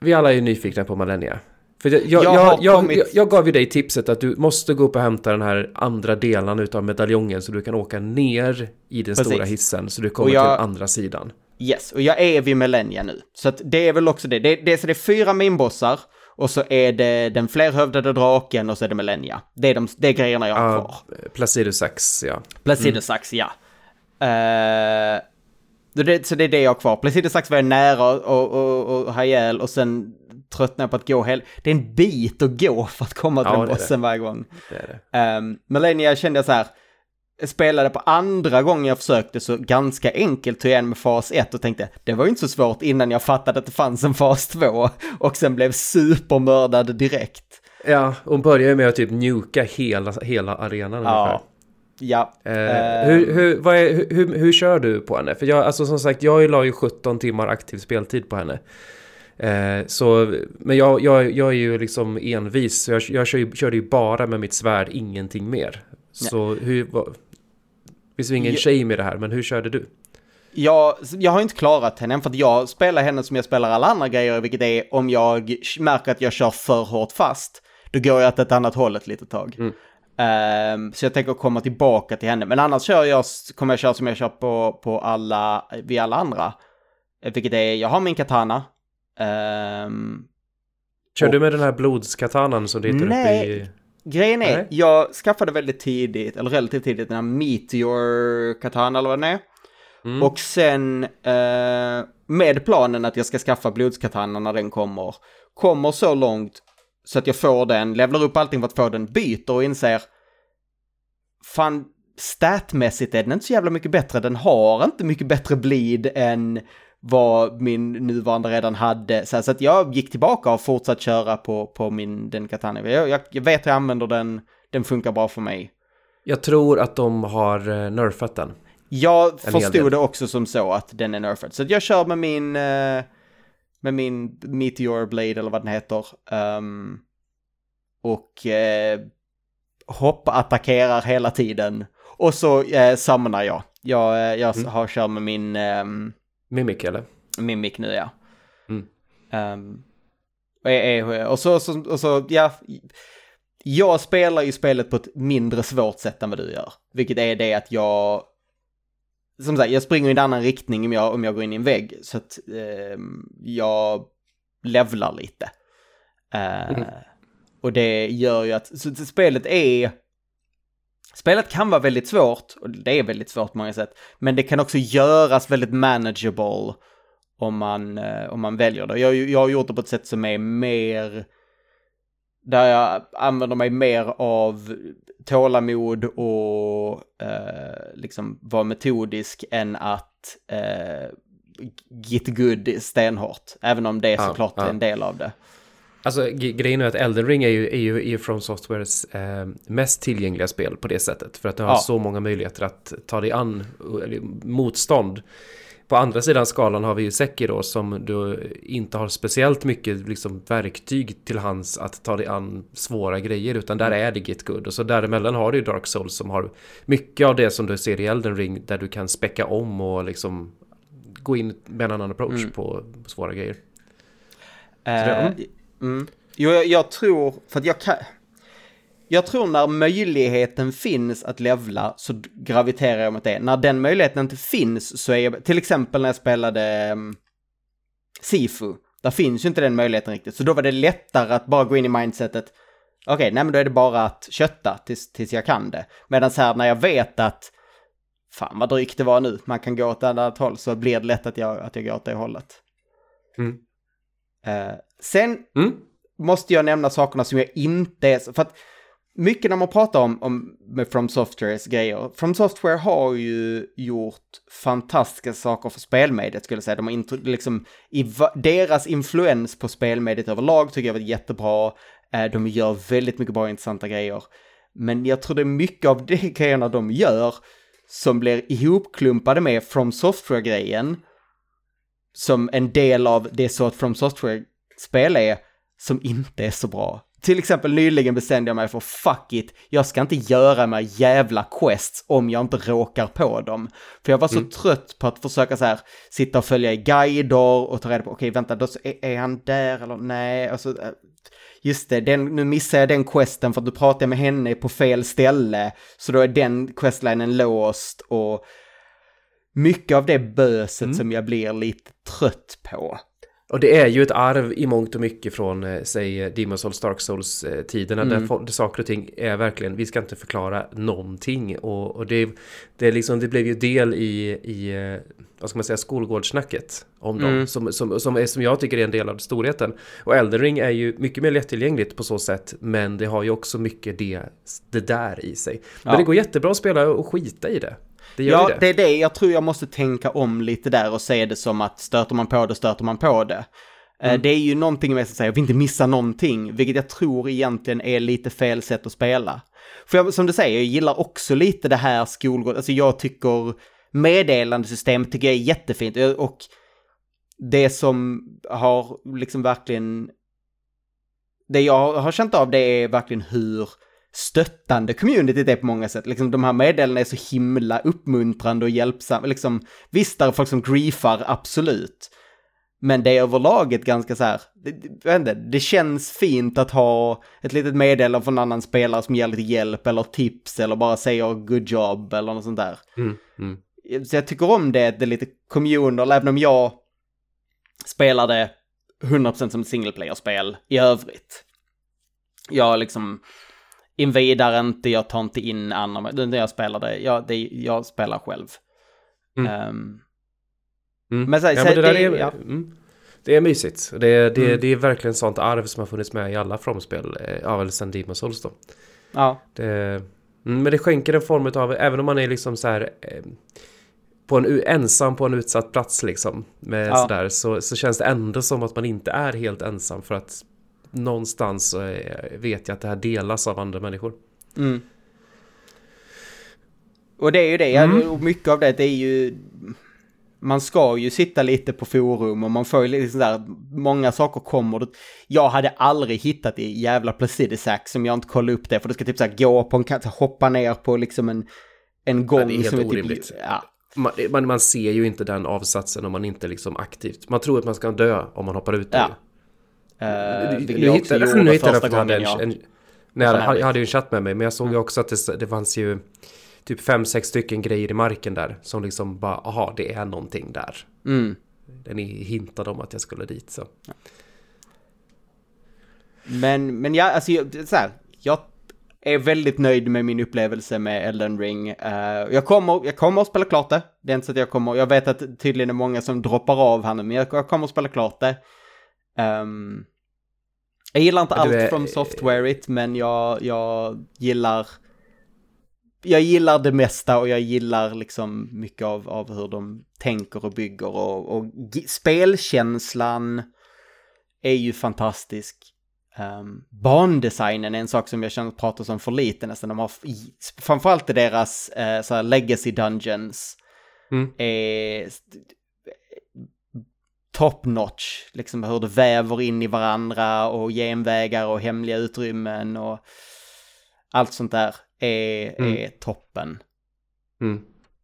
vi alla är nyfikna på Malenia. För jag, jag, Jag jag, kommit- jag, gav ju dig tipset att du måste gå upp och hämta den här andra delen utav medaljongen så du kan åka ner i den Precis. stora hissen så du kommer Och till andra sidan. Yes, och jag är vid Millennia nu. Så att det är väl också det. Det, det, så det är fyra minbossar och så är det den flerhövdade draken och så är det Millennia. Det är, de, det är grejerna jag har kvar. Ja, Placido Sax, ja. Placidosax, ja. Eh, så det, så det är det jag har kvar. Placidosax var jag nära och, och, och ha ihjäl och sen tröttnade jag på att gå hel... Det är en bit att gå för att komma till Ja, den bossen varje gång. Det är det. Um, Millennia kände jag så här, spelade på andra gången jag försökte så ganska enkelt tog jag igen med fas 1 och tänkte det var ju inte så svårt innan jag fattade att det fanns en fas 2 och sen blev supermördad direkt. Ja, hon börjar ju med att typ njuka hela, hela arenan ungefär. Ja. Ja. Eh, Ehm, hur, hur, är, hur, hur, hur kör du på henne? För jag, alltså som sagt, jag la ju 17 timmar aktiv speltid på henne. Eh, så, men jag, jag, jag är ju liksom envis, så jag, jag kör körde ju bara med mitt svärd, ingenting mer. Så hur, vad, finns ju ingen Jag- shame i det här, men hur körde du? Jag, jag har inte klarat henne för att jag spelar henne som jag spelar alla andra grejer, vilket är om jag märker att jag kör för hårt fast, då går jag åt ett annat håll ett litet tag. Ehm, så jag tänker komma tillbaka till henne, men annars kör jag, kommer jag köra som jag kör på, på alla, vid alla andra. Eh, Vilket är, jag har min katana. Ehm, Kör Och- du med den här blodskatanan som du hittar uppe Nej. i... Grejen är, Nej. jag skaffade väldigt tidigt, eller relativt tidigt, den här Meteor Katana eller vad den är. Mm. Och sen eh, med planen att jag ska skaffa blodskatanan när den kommer, kommer så långt så att jag får den, levlar upp allting för att få den, byter och inser fan, statmässigt är den inte så jävla mycket bättre. Den har inte mycket bättre bleed än vad min nuvarande redan hade. Så, att jag gick tillbaka och fortsatt köra på, på min, den katana. Jag, jag, jag vet hur jag använder den, den funkar bra för mig. Jag tror att de har eh, nerfat den. Jag En förstod det också som så att den är nerfed. Så jag kör med min, eh, med min Meteor Blade eller vad den heter. Ehm, och eh, hoppa attackerar hela tiden. Och så eh, summonar jag. Jag, eh, jag Mm. har kör med min ehm, Mimic eller? Mimic nu ja. Mm. Ehm, och, är- är- och, så, så, och så, ja. Jag spelar ju spelet på ett mindre svårt sätt än vad du gör. Vilket är det att jag... Som sagt, jag springer i en annan riktning om jag, om jag går in i en vägg. Så att ehm, jag levlar lite. Eh, Mm. Och det gör ju att, så, så spelet är... Spelet kan vara väldigt svårt, och det är väldigt svårt på många sätt. Men det kan också göras väldigt manageable om man, eh, om man väljer det. Jag, jag har gjort det på ett sätt som är mer... Där jag använder mig mer av tålamod och eh, liksom vara metodisk än att eh, get good stenhårt. Även om det är såklart ja. en del av det. Alltså grejen är att Elden Ring är ju, är ju, är ju From Softwares eh, mest tillgängliga spel på det sättet. För att det har Ja. så många möjligheter att ta dig an motstånd. På andra sidan skalan har vi ju Sekiro som du inte har speciellt mycket liksom, verktyg till hands att ta dig an svåra grejer. Utan där är det Git Good. Och så däremellan har du ju Dark Souls som har mycket av det som du ser i Elden Ring. Där du kan späcka om och liksom gå in med en annan approach på, på svåra grejer. det- Eh, mm. Mm. Jo, jag, jag tror, för att jag kan... Jag tror när möjligheten finns att levla så graviterar jag mot det. När den möjligheten inte finns så är jag, till exempel när jag spelade um, Sifu, där finns ju inte den möjligheten riktigt. Så då var det lättare att bara gå in i mindsetet, okej, nej men då är det bara att kötta tills, tills jag kan det. Medan här när jag vet att, fan vad drygt det var nu, man kan gå åt ett annat håll, så blir det lätt att jag, att jag går åt det hållet. Mm. Eh, sen Mm. måste jag nämna sakerna som jag inte är... För att mycket när man pratar om, om med From Softwares grejer, From Software har ju gjort fantastiska saker för spelmediet skulle jag säga. De har liksom, deras influens på spelmediet överlag tycker jag var jättebra. Eh, de gör väldigt mycket bra intressanta grejer. Men jag tror det är mycket av de [laughs] grejerna de gör som blir ihopklumpade med From Software-grejen som en del av det så att From Software-spel är som inte är så bra. Till exempel nyligen bestämde jag mig för fuck it, jag ska inte göra med jävla quests om jag inte råkar på dem. För jag var så trött på att försöka så här sitta och följa i guider och ta reda på, okej vänta, då, är, är han där eller nej? Alltså, eh, just det, den, nu missar jag den questen för att du pratar med henne på fel ställe. Så då är den questlinen låst och mycket av det böset som jag blir lite trött på. Och det är ju ett arv i mångt och mycket från, eh, säg, eh, Demon's Souls, Dark Souls-tiderna. Där, fo- där saker och ting är verkligen, vi ska inte förklara någonting. Och, och det, det, liksom, det blev ju del i, i eh, vad ska man säga, skolgårdssnacket om dem. Som, som, som, är, som jag tycker är en del av storheten. Och Elden Ring är ju mycket mer lättillgängligt på så sätt. Men det har ju också mycket det, det där i sig. Men Ja. det går jättebra att spela och skita i det. Det gör Ja, det. det är det. Jag tror jag måste tänka om lite där och se det som att stöter man på det, stöter man på det. Eh, Mm. Det är ju någonting med att säga, jag vill inte missa någonting, vilket jag tror egentligen är lite fel sätt att spela. För jag, som du säger, jag gillar också lite det här skolgård, alltså jag tycker meddelandesystemet tycker jag är jättefint Eh, och det som har liksom verkligen, det jag har känt av det är verkligen hur stöttande communityt är på många sätt. Liksom de här meddelandena är så himla uppmuntrande och hjälpsamma. Liksom, visst, där är folk som griefar, absolut. Men det är överlag ett ganska så här, det, inte, det känns fint att ha ett litet meddelande från en annan spelare som ger lite hjälp eller tips eller bara säger good job eller något sånt där. Mm, mm. Så jag tycker om det, det är lite communal, även om jag spelade 100% som single player-spel i övrigt. Jag liksom invidar inte, jag tar inte in andra, det jag spelade, jag, det, jag spelar själv. Mm. Ehm, Mm. Men så- ja, så men det, där det- är, ja. mm. det är mysigt. Det, det, Mm. det är verkligen sånt arv som har funnits med i alla From-spel. eh, Ja, väl sen Demon's Souls då. ja, Det, mm, men det skänker en form av, även om man är liksom så här eh, på en, ensam på en utsatt plats liksom. Med Ja. sådär, så, så känns det ändå som att man inte är helt ensam för att någonstans så vet jag att det här delas av andra människor. Mm. Och det är ju det, Mm. och mycket av det, det är ju... Man ska ju sitta lite på forum och man får ju lite sådär, många saker kommer. Jag hade aldrig hittat i jävla Placidisac som jag inte kollade upp det, för du ska typ såhär gå på en kant, så här hoppa ner på liksom en, en gång. Ja, det är helt som orimligt. Typ, ja. Man, man, man ser ju inte den avsatsen om man inte liksom aktivt. Man tror att man ska dö om man hoppar ut. Ja. Uh, nu jag också hittade, gjorde nu hittade jag första gången en, jag... en, nej, jag, jag hade ju en chatt med mig, men jag såg ju också att det, det fanns ju typ fem, sex stycken grejer i marken där som liksom bara, aha, det är någonting där. Mm. Den hintade om att jag skulle dit så. Men, men ja, alltså jag, så här, jag är väldigt nöjd med min upplevelse med Elden Ring. Eh, jag, kommer, jag kommer att spela klart det. Det är inte så att jag kommer, jag vet att tydligen är många som droppar av här nu, men jag, jag kommer att spela klart det. Ehm, jag gillar inte allt är- från software it, men jag, jag gillar jag gillar det mesta och jag gillar liksom mycket av, av hur de tänker och bygger och, och spelkänslan är ju fantastisk. Um, bandesignen är en sak som jag känner pratas om för lite nästan. De har framförallt i deras uh, så legacy dungeons Mm. är top notch. Liksom hur det väver in i varandra och genvägar och hemliga utrymmen och allt sånt där är, Mm. är toppen. Mm.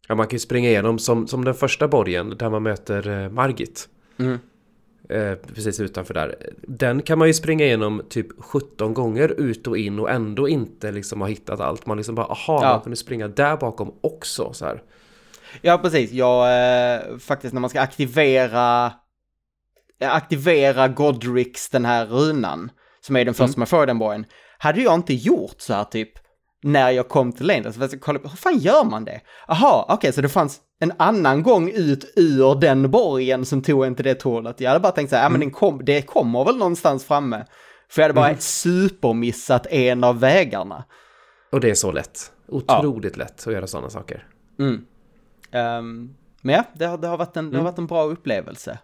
Ja, man kan ju springa igenom som, som den första borgen där man möter eh, Margit. Mm. Eh, precis utanför där. Den kan man ju springa igenom typ 17 gånger ut och in och ändå inte liksom ha hittat allt. Man liksom bara, aha, Ja. man kunde springa där bakom också så här. Ja, precis. Jag, eh, faktiskt när man ska aktivera, aktivera Godrix, den här runan, som är den första man får i den borgen, hade jag inte gjort så här typ när jag kom till Lane. Så jag ska kolla hur fan gör man det? Aha, okej, så det fanns en annan gång ut ur den borgen som tog till det tålet. Jag hade bara tänkt så här, ja men den kom, det kommer väl någonstans framme. För jag hade bara supermissat en av vägarna. Och det är så lätt. Otroligt lätt att göra sådana saker. Mm. Ehm, men ja, det har, det, har varit en, det har varit en bra upplevelse.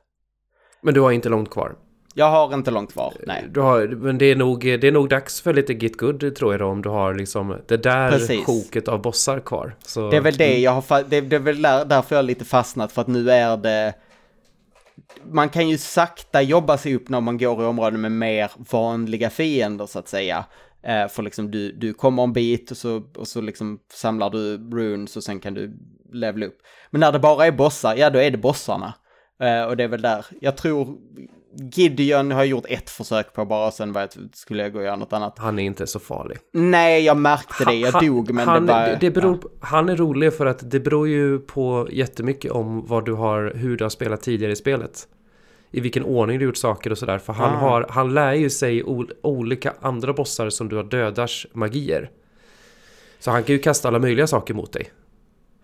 Men du har inte långt kvar. Jag har inte långt kvar, nej. Du har, men det är, nog, det är nog dags för lite Git Good tror jag då, om du har liksom det där Precis. sjoket av bossar kvar. Så, Det är väl det jag har, det, det är väl där, därför jag lite fastnat, för att nu är det... Man kan ju sakta jobba sig upp när man går i områden med mer vanliga fiender så att säga. Eh, för liksom du, du kommer en bit och så, och så liksom samlar du runes och sen kan du levela upp. Men när det bara är bossar, ja då är det bossarna. Eh, och det är väl där, jag tror Gideon har jag gjort ett försök på bara, och sen var jag, skulle jag gå och göra något annat. Han är inte så farlig. Nej, jag märkte det, jag Han- dog men han, det bara... det beror, ja. Han är rolig för att det beror ju på jättemycket om vad du har, hur du har spelat tidigare i spelet. I vilken ordning du gjort saker och sådär. För han, Ah. har, han lär ju sig ol, olika andra bossar som du har dödars magier. Så han kan ju kasta alla möjliga saker mot dig.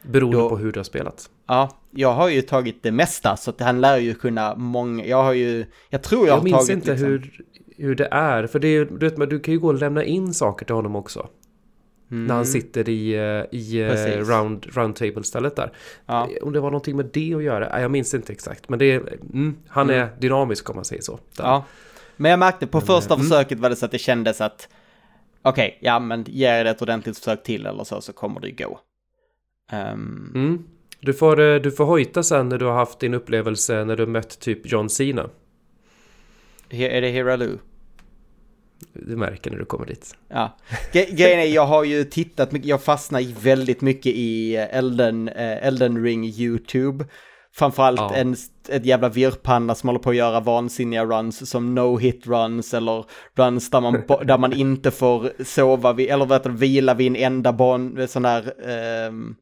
Beroende Då- på hur du har spelat. Ja, jag har ju tagit det mesta så att han lär ju kunna många, jag har ju, jag tror jag, Jag har minns tagit inte liksom, hur, hur det är. För det är, du, vet, men du kan ju gå och lämna in saker till honom också. När han sitter i, eh, i eh, Mm. Precis. round, roundtable-stället där. Ja. Om det var någonting med det att göra? Jag minns inte exakt. Men det är, mm, han är dynamisk om man säger så. Där. Ja. Men jag märkte på första mm. försöket var det så att det kändes att okej, ja men ge det ett ordentligt försök till eller så, så kommer det gå. Ehm, Mm. Du, får, eh, du får hojta sen när du har haft din upplevelse när du mött typ John Cena. he- Är det Hiralu? Du märker när du kommer dit. Ja. Grejen är, jag har ju tittat mycket, jag fastnar väldigt mycket i eh, Elden, eh, Elden Ring YouTube. Framförallt Ja. en, ett jävla virrpanna som håller på att göra vansinniga runs som no-hit runs eller runs där man, där man inte får sova vid, eller heter det, vila vid en enda bon, sån där, ehm,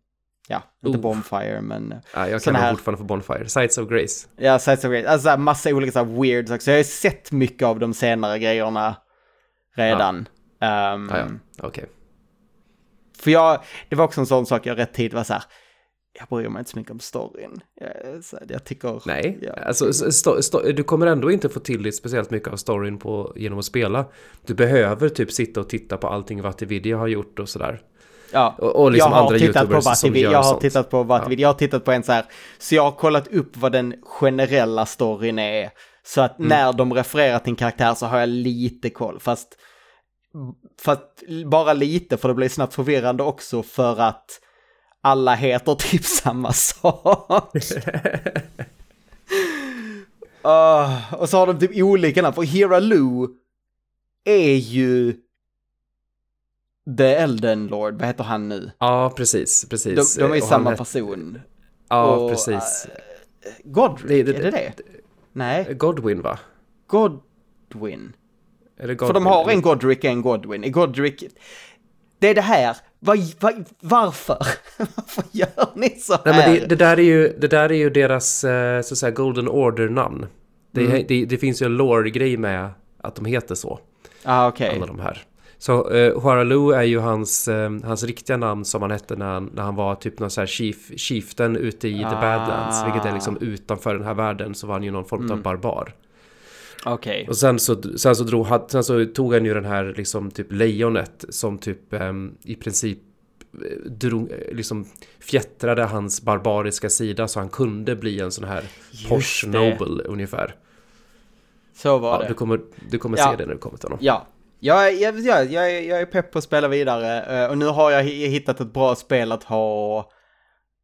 ja, inte Oh. bonfire men, Ja, jag kallar här- fortfarande för Bonfire. Sights of Grace. ja, sites of great, alltså här massa olika så här weird saker. Så jag har ju sett mycket av de senare grejerna redan. Ehm, Ja, ja. Okej. För jag, det var också en sån sak jag rätt tid var så här, jag bryr mig inte så mycket om storyn. Jag, så här, jag tycker... Nej, Ja. alltså, sto, sto, du kommer ändå inte få till dig speciellt mycket av storyn på, genom att spela. Du behöver typ sitta och titta på allting Vatividia har gjort och sådär. Ja, Och, och liksom jag har andra tittat på gör jag har sånt. tittat på Vativid, jag har tittat på en så här, så jag har kollat upp vad den generella storyn är. Så att Mm. när de refererar till en karaktär så har jag lite koll, fast, fast bara lite för det blir snabbt förvirrande också för att alla heter typ [laughs] samma sak. [laughs] Ah, och så har de typ olika namn, för Hera Lu är ju The Elden Lord, vad heter han nu? Ja, precis, precis. De, de är ju samma han person. Ja, och, precis. eh, Godric, Det- det- är det det? Nej, Godwin va? Godwin. Eller För de har en Godric och en Godwin. Godric... Det är det här. Vad, vad, varför? [laughs] varför gör ni så här? Nej, men det, det, där är ju, det där är ju deras eh, så att säga Golden Order-namn. Det, Mm. det, det finns ju en lore-grej med att de heter så, ah, okej. alla de här. Så eh, Huaralu är ju hans, eh, hans riktiga namn som han hette när han, när han var typ någon så här chief, chieftain ute i The Ah. Badlands, vilket är liksom utanför den här världen så var han ju någon form Mm. av barbar. Okej. Och sen så, sen så, drog, sen så tog han ju den här liksom typ lejonet som typ ehm, i princip eh, drog, eh, liksom fjättrade hans barbariska sida så han kunde bli en sån här Porsche det. Noble ungefär. Så var Ja, det. du kommer, du kommer Ja. se det när du kommer till honom. Ja. Jag, är- jag, jag, jag, jag är pepp på att spela vidare eh, och nu har jag hi- hittat ett bra spel att ha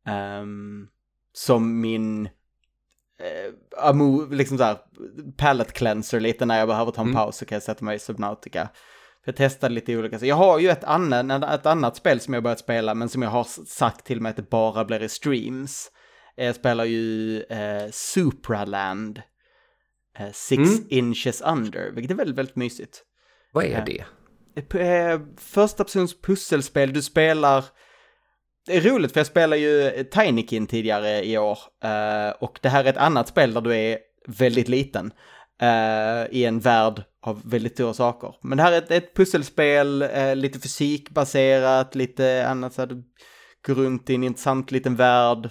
ehm, som min uh, amo, liksom så här, palette cleanser lite när jag behöver ta en Mm. paus så kan jag sätta mig i Subnautica. För jag testade lite olika, jag har ju ett, annan, ett annat spel som jag börjat spela men som jag har sagt till mig att det bara blir i streams. Jag spelar ju uh, Supraland. eh, Six Mm. inches under, vilket är väldigt, väldigt mysigt. Vad är det? P- eh, Första persons pusselspel, du spelar... Det är roligt för jag spelar ju Tinykin tidigare i år. eh, och det här är ett annat spel där du är väldigt liten. eh, I en värld av väldigt stora saker. Men det här är ett, ett pusselspel, eh, lite fysikbaserat, lite annat så du går runt i en intressant liten värld.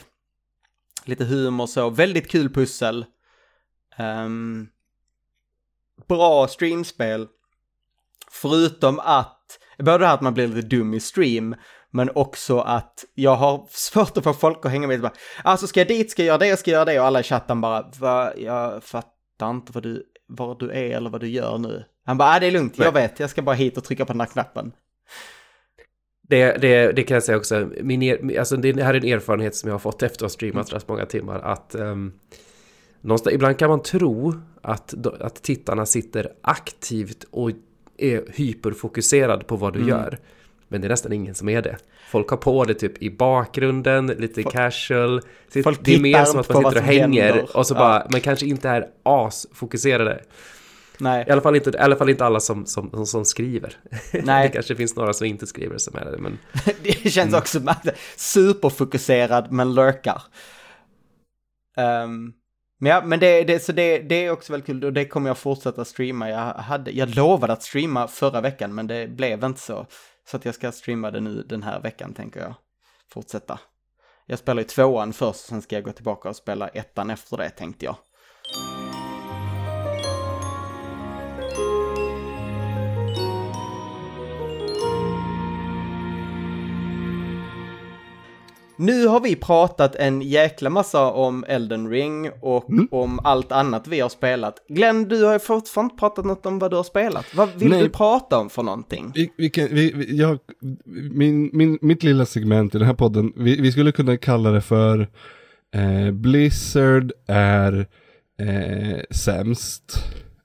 Lite humor så, väldigt kul pussel. Ehm, bra streamspel. Förutom att, både det här att man blir lite dum i stream, men också att jag har svårt att få folk att hänga med. Bara, Alltså ska jag dit, ska jag göra det, ska jag göra det och alla i chatten bara, Va, jag fattar inte vad du, var du är eller vad du gör nu. Han bara, ah, det är lugnt, jag vet, jag ska bara hit och trycka på den här knappen. Det, det, det kan jag säga också, min er, alltså det här är en erfarenhet som jag har fått efter att ha streamat rätt många timmar. Att um, ibland kan man tro att, att tittarna sitter aktivt och är hyperfokuserad på vad du Mm. gör. Men det är nästan ingen som är det. Folk har på det typ i bakgrunden, lite casual. Sitt- Folk det är mer som att man sitter och hänger händer. och så Ja. bara, man kanske inte är asfokuserade. Nej. I alla fall inte, i alla fall inte alla som, som, som, som skriver. [laughs] Nej. det kanske finns några som inte skriver som är det, men [laughs] Det känns också som att superfokuserad men lurkar. Ehm, men ja, men det, det, så det, det är också väldigt kul och det kommer jag fortsätta streama. Jag, hade, jag lovade att streama förra veckan men det blev inte så. Så att jag ska streama det nu den här veckan tänker jag. Fortsätta. Jag spelar ju tvåan först, sen ska jag gå tillbaka och spela ettan efter det tänkte jag. Nu har vi pratat en jäkla massa om Elden Ring och om allt annat vi har spelat. Glenn, du har ju fortfarande inte pratat något om vad du har spelat. Vad vill Nej. du prata om för någonting? Vi, vi kan, vi, jag, min, min, mitt lilla segment i den här podden, vi, vi skulle kunna kalla det för eh, Blizzard är eh, sämst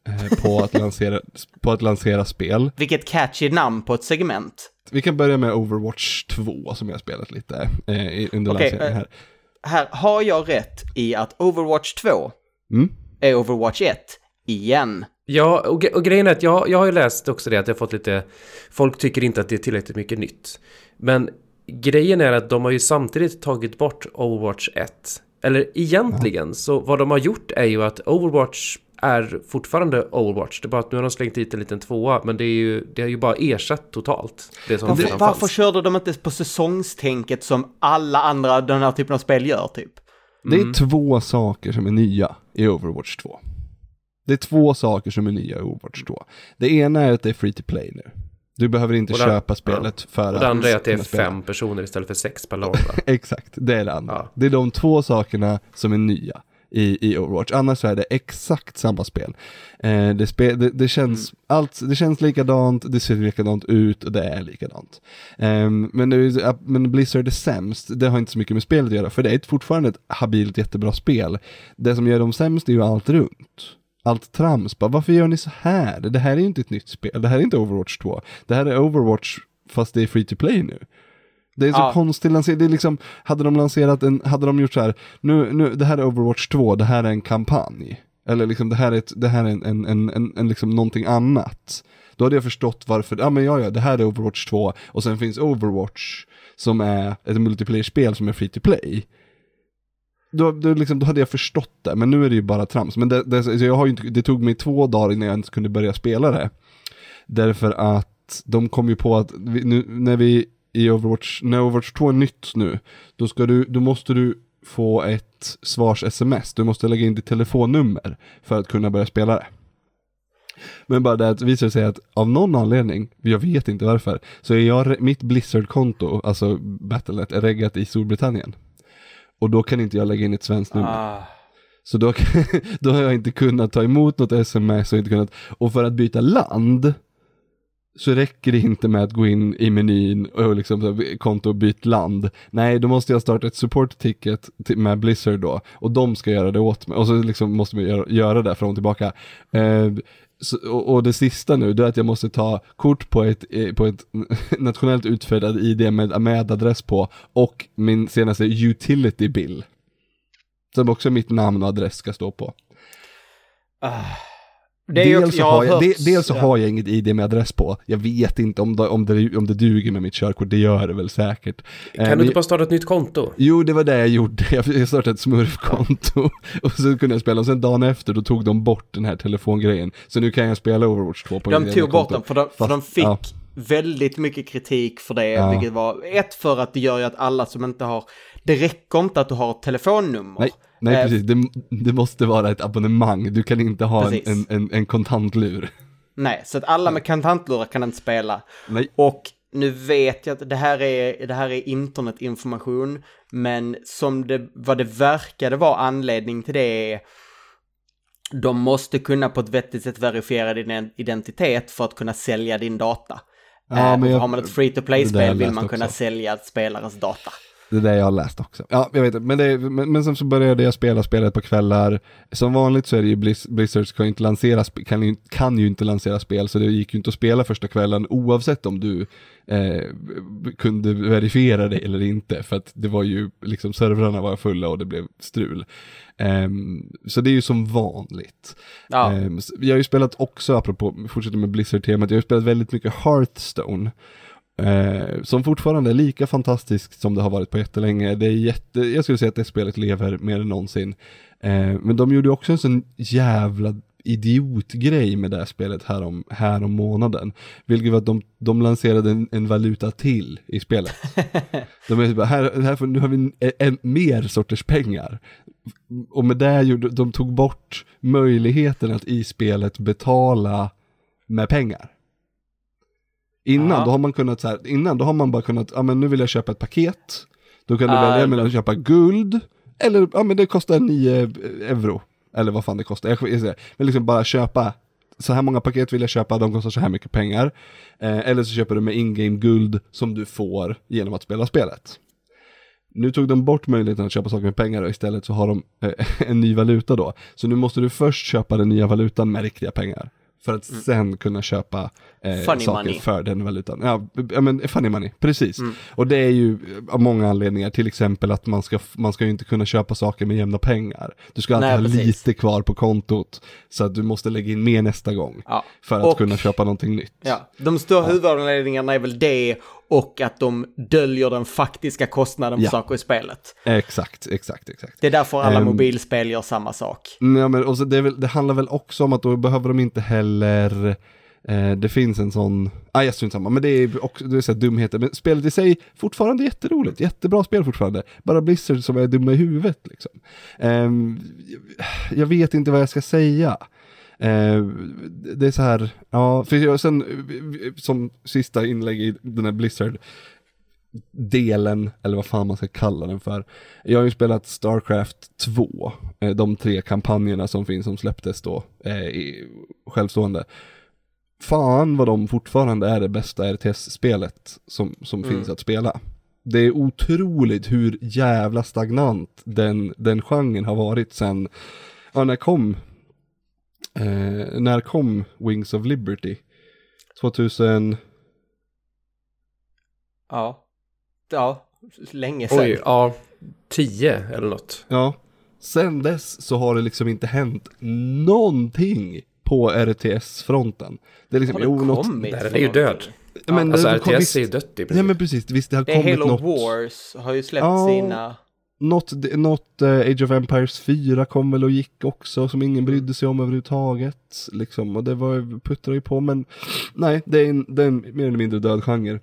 eh, på, att lansera, på att lansera spel. Vilket catchy namn på ett segment. Vi kan börja med Overwatch 2 som jag har spelat lite eh, i- under Okej, lanseringen här. Här, har jag rätt i att Overwatch 2 Mm. är Overwatch 1 igen? Ja, och, och grejen är att jag, jag har ju läst också det att jag fått lite... Folk tycker inte att det är tillräckligt mycket nytt. Men grejen är att de har ju samtidigt tagit bort Overwatch 1. Eller egentligen, så vad de har gjort är ju att Overwatch är fortfarande Overwatch. Det är bara att nu har de slängt dit en liten tvåa, men det är ju, det har ju bara ersatt totalt det som Varför, varför fanns. körde de inte på säsongstänket som alla andra den här typen av spel gör typ? Det är två saker som är nya i Overwatch 2. Det är två saker som är nya i Overwatch 2. Det ena är att det är free to play nu. Du behöver inte det- köpa spelet för Och det andra är att det är spela. fem personer istället för sex per lag. [laughs] Exakt, det är det andra. Ja. Det är de två sakerna som är nya i, i Overwatch. Annars så är det exakt samma spel. Eh, det, spe, det, det, känns, allt, det känns likadant, det ser likadant ut och det är likadant. Ehm, men, att- men Blizzard är sämst, det har inte så mycket med spelet att göra, för det är fortfarande ett habilt jättebra spel. Det som gör dem sämst är ju allt runt. Allt trams, bara varför gör ni så här? Det här är ju inte ett nytt spel, det här är inte Overwatch 2. Det här är Overwatch fast det är free to play nu. Det är så Ja. konstigt lansering, det är liksom, hade de lanserat en, hade de gjort så här, nu, nu, det här är Overwatch 2, det här är en kampanj. Eller liksom det här är, ett, det här är en, en, en, en, en liksom någonting annat. Då hade jag förstått varför, ja men ja ja, det här är Overwatch 2 och sen finns Overwatch som är ett multiplayer-spel som är free to play. Då, då, liksom, då hade jag förstått det, men nu är det ju bara trams. Men det, det, jag har ju inte, det tog mig två dagar innan jag ens kunde börja spela det. Därför att de kom ju på att vi, nu, när vi i Overwatch, när Overwatch 2 är nytt nu, då, ska du, då måste du få ett svars-sms, du måste lägga in ditt telefonnummer för att kunna börja spela det. Men bara det att visar sig att av någon anledning, jag vet inte varför, så är jag, mitt Blizzard-konto, alltså Battlenet, är reggat i Storbritannien. Och då kan inte jag lägga in ett svenskt nummer. Ah. Så då, [laughs] då har jag inte kunnat ta emot något sms och inte kunnat, och för att byta land så räcker det inte med att gå in i menyn och liksom här, konto och byt land. Nej, då måste jag starta ett support ticket med Blizzard då och de ska göra det åt mig och så liksom måste man göra, det fram och tillbaka. Eh, så, och, och det sista nu, det är att jag måste ta kort på ett, eh, på ett [laughs] nationellt utfärdat ID med, med adress på och min senaste utility bill. Som också mitt namn och adress ska stå på. Det dels också, så, jag har jag, hört- de, dels så ja. har jag inget ID med adress på. Jag vet inte om det, om det, om det duger med mitt körkort, det gör det väl säkert. Eh, Kan men- du inte bara starta ett nytt konto? Jo, det var det jag gjorde. [laughs] Jag startade ett smurfkonto [laughs] och så kunde jag spela. Och sen dagen efter då tog de bort den här telefongrejen. Så nu kan jag spela Overwatch 2 på De mitt tog bort den för de, för de fick ja. väldigt mycket kritik för det, Ja. vilket var ett för att det gör ju att alla som inte har, det räcker inte att du har ett telefonnummer. Nej, nej Eh, precis. Det, det måste vara ett abonnemang. Du kan inte ha en, Precis. en, en, en kontantlur. Nej, så att alla med kontantlurar kan inte spela. Nej. Och nu vet jag att det här är, det här är internetinformation, men som det, vad det verkade vara anledning till det är de måste kunna på ett vettigt sätt verifiera din identitet för att kunna sälja din data. Ja, Eh, men jag- har man ett free to play-spel vill man kunna också. sälja spelares data. Det är det jag har läst också. Ja, jag vet. Men, det, men, men sen så började jag spela spelet på kvällar. Som vanligt så är det ju Blizz, Blizzard ska ju inte lansera, kan ju, kan ju inte lansera spel, så det gick ju inte att spela första kvällen oavsett om du eh, kunde verifiera det eller inte. För att det var ju, liksom servrarna var fulla och det blev strul. Ehm, så det är ju som vanligt. Ja. S- jag har ju spelat också, apropå, fortsätter med Blizzard-temat, jag har ju spelat väldigt mycket Hearthstone. Eh, som fortfarande är lika fantastiskt som det har varit på jättelänge. Det är jätte, jag skulle säga att det spelet lever mer än någonsin. Eh, men de gjorde också en sån jävla idiotgrej med det här spelet här om, här om månaden. Vilket var att de, de lanserade en, en valuta till i spelet. [laughs] de är så bara, här, här får, nu har vi en, en, mer sorters pengar. Och med det gjorde, de tog bort möjligheten att i spelet betala med pengar. Innan, Ja. då har man kunnat så här, innan då har man bara kunnat, ja men nu vill jag köpa ett paket. Då kan du Ah, välja mellan att köpa guld, eller ja men det kostar 9 euro. Eller vad fan det kostar, jag, jag säger, men liksom bara köpa, så här många paket vill jag köpa, de kostar så här mycket pengar. Eh, eller så köper du med in-game guld som du får genom att spela spelet. Nu tog de bort möjligheten att köpa saker med pengar och istället så har de eh, [laughs] en ny valuta då. Så nu måste du först köpa den nya valutan med riktiga pengar. För att sen kunna köpa eh, Mm. Saker money. för den valutan. Ja, ja men funny money, precis. Mm. Och det är ju eh, av många anledningar, till exempel att man ska, man ska ju inte kunna köpa saker med jämna pengar. Du ska alltid Nej, ha precis. lite kvar på kontot, så att du måste lägga in mer nästa gång. Ja. För att Och- kunna köpa någonting nytt. Ja, de stora huvudanledningarna är väl det och att de döljer den faktiska kostnaden för Ja. saker i spelet. Exakt, exakt, exakt. Det är därför alla Ehm. mobilspel gör samma sak. Ja, men och så det, väl, det handlar väl också om att då behöver de inte heller eh, det finns en sån, ah, jag strunt samma, men det är också, det är så här dumheter, men spelet i sig fortfarande jätteroligt, jättebra spel fortfarande, bara Blizzard som är dumma i huvudet liksom. Jag- jag vet inte vad jag ska säga. Eh, det är så här, ja, för jag, sen eh, som sista inlägg i den här Blizzard delen, eller vad fan man ska kalla den för. Jag har ju spelat Starcraft 2, eh, de tre kampanjerna som finns som släpptes då, eh, i, självstående. Fan vad de fortfarande är det bästa RTS-spelet som, som finns att spela. Det är otroligt hur jävla stagnant den, den genren har varit sen, ja när kom, eh, när kom Wings of Liberty? 2000, Ja. Ja, länge sedan. Oj, ja. 10 eller något. Ja. Sen dess så har det liksom inte hänt någonting på RTS-fronten. Det är liksom, Har det jo, något? Nej, den är ju död. men Alltså det kom- RTS visst- är ju dött i Ja princip. men precis, visst det har Det kommit Halo något. Wars har ju släppt Ja. sina... Något, något eh, Age of Empires 4 kom väl och gick också som ingen brydde sig om överhuvudtaget. Liksom, och det var, puttrade ju på men nej, det är en, det är en mer eller mindre död genre.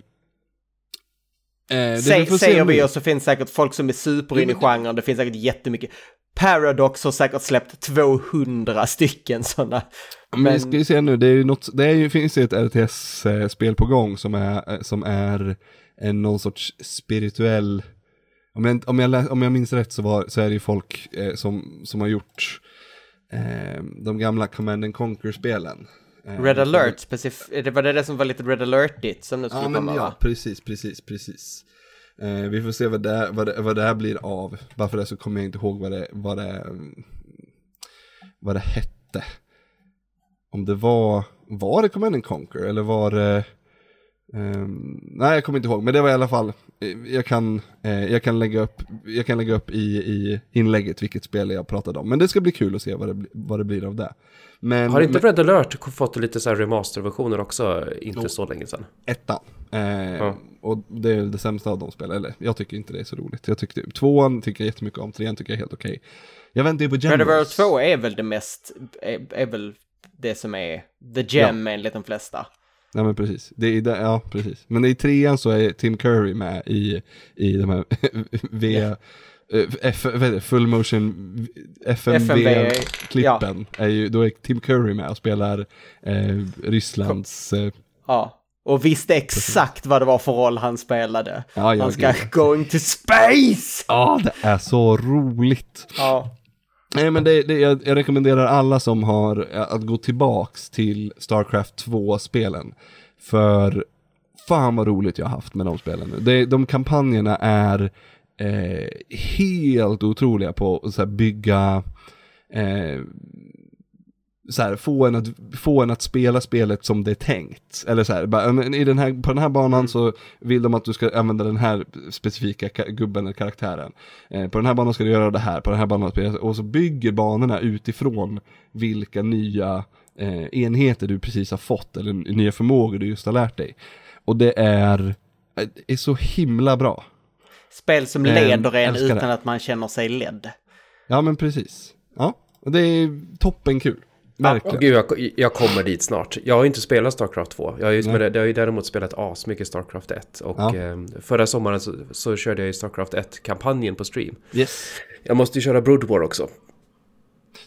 Eh, Säg, säger vi och så finns säkert folk som är super in i genren. Det finns säkert jättemycket. Paradox har säkert släppt 200 stycken sådana. Men vi ska ju se nu, det är ju något, det är ju, finns ju ett RTS-spel på gång som är, eh, som är en någon sorts spirituell, om jag, om jag, om jag minns rätt så, var, så är det ju folk eh, som, som har gjort eh, de gamla Command and Conquer-spelen. Eh, Red alert, specif- det var det det som var lite Red alertigt som nu skulle Ja men komma ja, va? precis, precis, precis. Eh, vi får se vad det, vad, det, vad det här blir av. Bara för det så kommer jag inte ihåg vad det, vad det, vad det hette. Om det var, var det Command and Conquer eller var det, ehm, nej jag kommer inte ihåg, men det var i alla fall, eh, jag kan, eh, jag kan lägga upp, jag kan lägga upp i, i inlägget vilket spel jag pratade om. Men det ska bli kul att se vad det, vad det blir av det. Men, Har inte men, Red alert fått lite så här remasterversioner också, inte så länge sedan? ettan. Eh, Ja. Och det är det sämsta av de spelen, eller jag tycker inte det är så roligt. Jag tyckte, tvåan tycker jag jättemycket om, trean tycker jag är helt okej. Jag väntar ju på Red Generals. alert 2 är väl det mest, är, är väl det som är the gem enligt de flesta. Nej men precis, det är, ja precis. Men i trean så är Tim Curry med i, i de här [laughs] V, eh, F, vad heter det, full motion FMV-klippen. Är ju, då är Tim Curry med och spelar eh, Rysslands, eh, Ja. Och visste exakt vad det var för roll han spelade. Ja, ja, han ska gud. going to space! ja det är så roligt. Ja. Nej men det, det, jag, jag rekommenderar alla som har eh, att gå tillbaks till Starcraft 2-spelen. För fan vad roligt jag har haft med de spelen nu. Det, de kampanjerna är eh, helt otroliga på att så här, bygga eh, så här, få, en att, få en att spela spelet som det är tänkt. Eller så här, bara, i den här, på den här banan så vill de att du ska använda den här specifika ka- gubben eller karaktären. Eh, på den här banan ska du göra det här, på den här banan ska du och så bygger banorna utifrån vilka nya eh, enheter du precis har fått eller nya förmågor du just har lärt dig. Och det är, eh, är så himla bra. Spel som Eh, leder en älskar det. utan att man känner sig ledd. Ja men precis. Ja, det är toppen kul. Verkligen. Gud, jag, jag kommer dit snart. Jag har ju inte spelat Starcraft 2. Jag har ju, spelat, jag har ju däremot spelat asmycket Starcraft 1. Och Ja. eh, förra sommaren så, så körde jag ju Starcraft 1-kampanjen på stream. Yes. Jag måste ju köra Brood War också.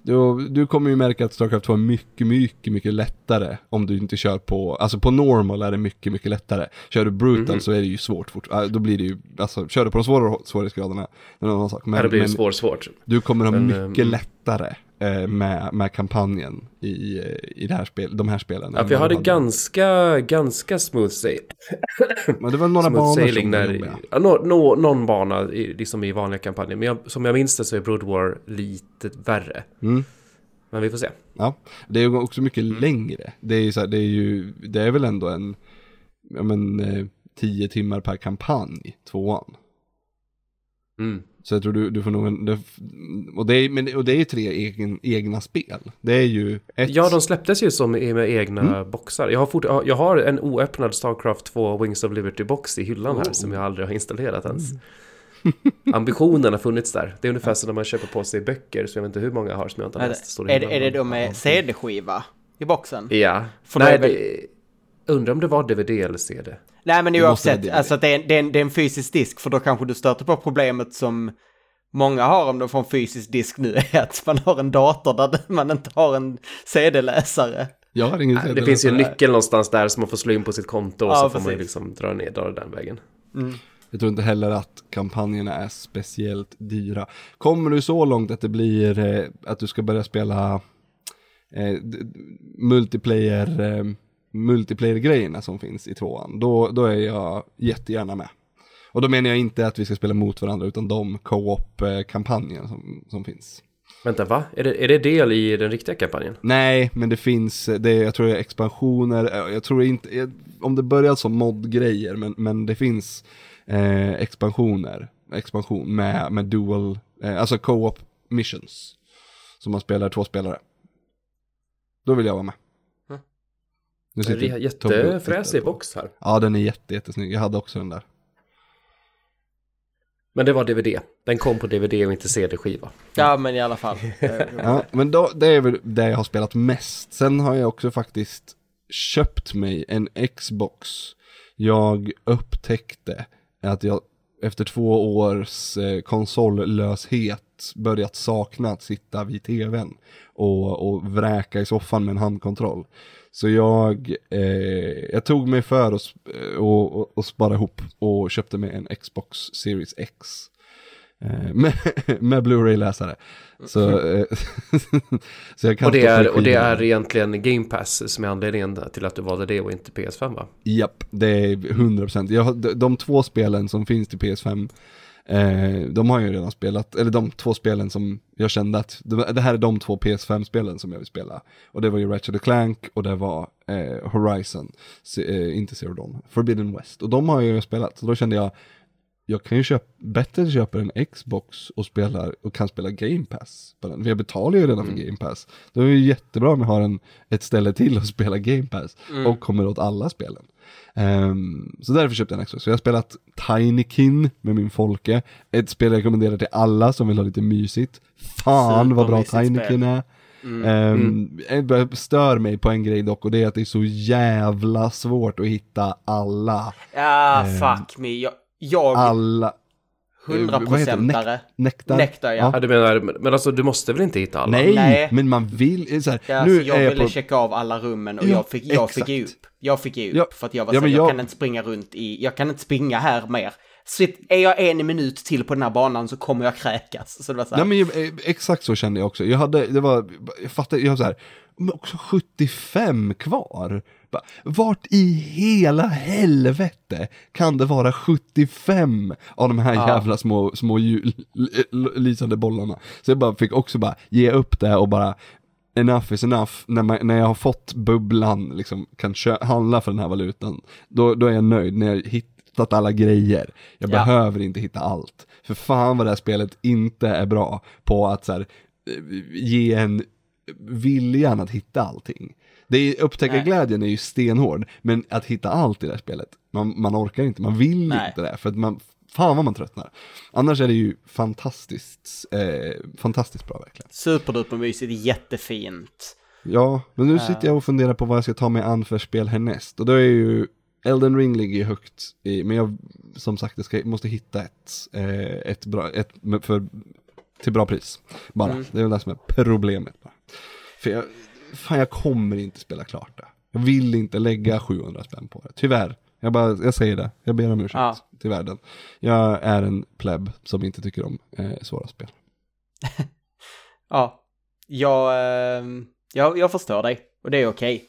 Du, du kommer ju märka att Starcraft 2 är mycket, mycket, mycket lättare om du inte kör på, alltså på normal är det mycket, mycket lättare. Kör du brutal Mhm. så är det ju svårt fort, äh, då blir det ju, alltså kör du på de svåra svårighetsgraderna, det är en annan sak. Men, Men, det blir men svårt, svårt. du kommer ha Men, mycket ehm, lättare med, med kampanjen i, eh, i det här spel, de här spelen. Ja, du hade ganska, ganska smooth, sail, [laughs] Men det var några smooth banor sailing som när, ja, nå, nå, någon bana i, liksom i vanliga kampanjer. Men jag, som jag minns det så är Brood War lite värre. Mm. Men vi får se. Ja, det är också mycket Mm. längre. Det är så här, det är ju, det är väl ändå en, ja men, eh, tio timmar per kampanj, tvåan. Mm. Så jag tror du, du får nog en, det, och, det är, men, och det är ju tre egen, egna spel. Det är ju ett... Ja, de släpptes ju som i- med egna Mm. boxar. Jag har, fort, jag har en oöppnad Starcraft 2 Wings of Liberty-box i hyllan här Oh. som jag aldrig har installerat ens. [laughs] [laughs] Ambitionen har funnits där. Det är ungefär som när man köper på sig böcker, så jag vet inte hur många har som jag inte har Är läst. Är, det- är det då med CD-skiva i boxen? Ja. För då Nej, det, undrar om det var DVD eller CD. Nej men oavsett, alltså att det är, en- det, är en, det är en fysisk disk för då kanske du stöter på problemet som många har om de får en fysisk disk nu [laughs] är att man har en dator där man inte har en CD-läsare. Jag har ingen Det finns ju en nyckel någonstans där som man får slå in på sitt konto och Ja, så får man ju precis. liksom dra ner dra den vägen. Jag tror inte heller att kampanjerna är speciellt dyra. Kommer du så långt att det blir eh, att du ska börja spela eh, multiplayer, eh, multiplayer-grejerna som finns i tvåan, då, då är jag jättegärna med. Och då menar jag inte att vi ska spela mot varandra, utan de co-op-kampanjer som, som finns. Vänta, va? Är det, är det del i den riktiga kampanjen? Nej, men det finns, det jag tror det är expansioner, eh, jag tror inte, jag, om det börjar som mod-grejer, men, men det finns eh, expansioner, expansion med, med dual, eh, alltså co-op missions. Som man spelar två spelare. Då vill jag vara med. Nu Det är sitter jättefräsig box här. Ja, den är jätte, jättesnygg. Jag hade också den där. Men det var DVD. Den kom på DVD och inte CD-skiva. Ja men i alla fall. [laughs] Ja, men då, det är väl det jag har spelat mest. Sen har jag också faktiskt köpt mig en Xbox. Jag upptäckte att jag efter två års eh, konsollöshet börjat sakna att sitta vid tvn och, och vräka i soffan med en handkontroll. Så jag, eh, jag tog mig för att och, och, och spara ihop och köpte mig en Xbox Series X. Eh, [laughs] med, med Blu-ray-läsare. Så, eh, [laughs] så jag kan Och det, är, och det är egentligen Game Pass som är anledningen till att du valde det och inte PS5 va? Japp, det är 100%. Jag, de, de två spelen som finns till PS5, eh, de har jag ju redan spelat, eller de två spelen som jag kände att, det, här är de två PS5-spelen som jag vill spela. Och det var ju Ratchet Clank och det var eh, Horizon, Se, eh, inte Zero Dawn, Forbidden West. Och de har jag ju spelat, så då kände jag, jag kan ju köpa, bättre köpa en Xbox och spela, och kan spela Game Pass på den. För jag betalar ju redan för Game Pass. Då är det ju jättebra om jag har en, ett ställe till att spela Game Pass. Och kommer åt alla spelen. Ehm, så därför köpte jag en Xbox. Så jag har spelat Tinykin med min Folke. Ett spel jag rekommenderar till alla som vill ha lite mysigt. Fan vad bra Tinykin är. Ehm, Jag stör mig på en grej dock och det är att det är så jävla svårt att hitta alla. Ja, fuck me. Jag, jag Alla. Det? hundraprocentare. Nektar? Nektar, ja. Ja, du menar, men alltså du måste väl inte hitta alla? Nej, Nej. men man vill, så här, Ja, nu alltså, jag är jag ville på, checka av alla rummen och Ja, jag fick, jag exakt. fick ge upp. Jag fick ge upp Ja, för att jag var ja, så, jag, jag- kan inte springa runt i, jag kan inte springa här mer. Sitt, är jag en minut till på den här banan så kommer jag kräkas. Så det var så här, Nej men eh, exakt så kände jag också. Jag hade, det var, jag fattade, jag var så här, men också 75 kvar. Bara, Vart i hela helvete kan det vara 75 av de här Ja. jävla små, små ju, l- l- lysande bollarna? Så jag bara fick också bara ge upp det och bara enough is enough, när, man, när jag har fått bubblan, liksom kan handla för den här valutan, då, då är jag nöjd när jag hittat alla grejer. Jag Ja. behöver inte hitta allt. För fan vad det här spelet inte är bra på att så här, eh, ge en viljan att hitta allting. Det är, upptäckarglädjen är ju stenhård, men att hitta allt i det här spelet, man, man orkar inte, man vill Nej. inte det, för att man, fan vad man tröttnar. Annars är det ju fantastiskt, eh, fantastiskt bra verkligen. Superduper mysigt, jättefint. Ja, men nu sitter jag och funderar på vad jag ska ta mig an för spel härnäst. Och då är ju Elden Ring ligger ju högt i, men jag, som sagt, jag ska, måste hitta ett, eh, ett bra, ett för, till bra pris. Bara, det är väl det som är problemet. Bara. För jag, fan jag kommer inte spela klart det. Jag vill inte lägga 700 spänn på det, tyvärr. Jag, bara, jag säger det, jag ber om ursäkt Ja. till världen. Jag är en pleb som inte tycker om eh, svåra spel. [laughs] Ja, jag, ehm, jag, jag förstår dig. Och det är okej.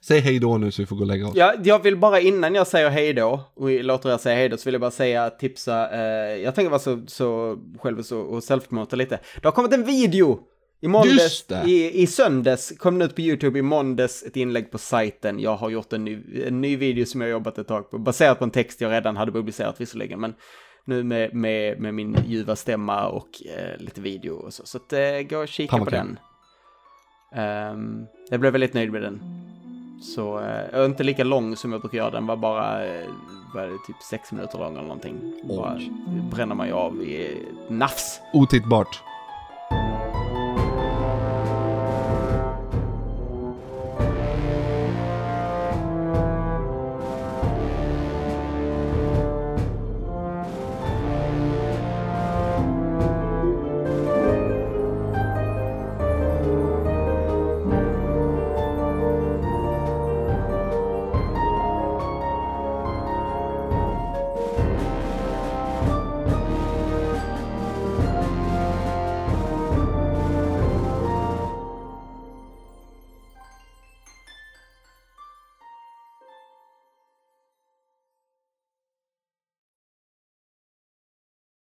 Säg hej då nu så vi får gå och lägga oss. Jag, jag vill bara innan jag säger hej då, och låter er säga hej då, så vill jag bara säga, tipsa, eh, jag tänker vara så, så själv så, och self-promota lite. Det har kommit en video! I måndags, det. i, i söndags, kom den ut på YouTube i måndags, ett inlägg på sajten. Jag har gjort en ny, en ny video som jag jobbat ett tag på, baserat på en text jag redan hade publicerat visserligen, men nu med, med, med min ljuva stämma och eh, lite video och så. Så att, eh, gå och kika Fan, på kul. den. Ehm, jag blev väldigt nöjd med den. Så, eh, inte lika lång som jag brukar göra, den var bara, eh, det, typ sex minuter lång eller någonting. Bara bränner man ju av i nafs. Otittbart.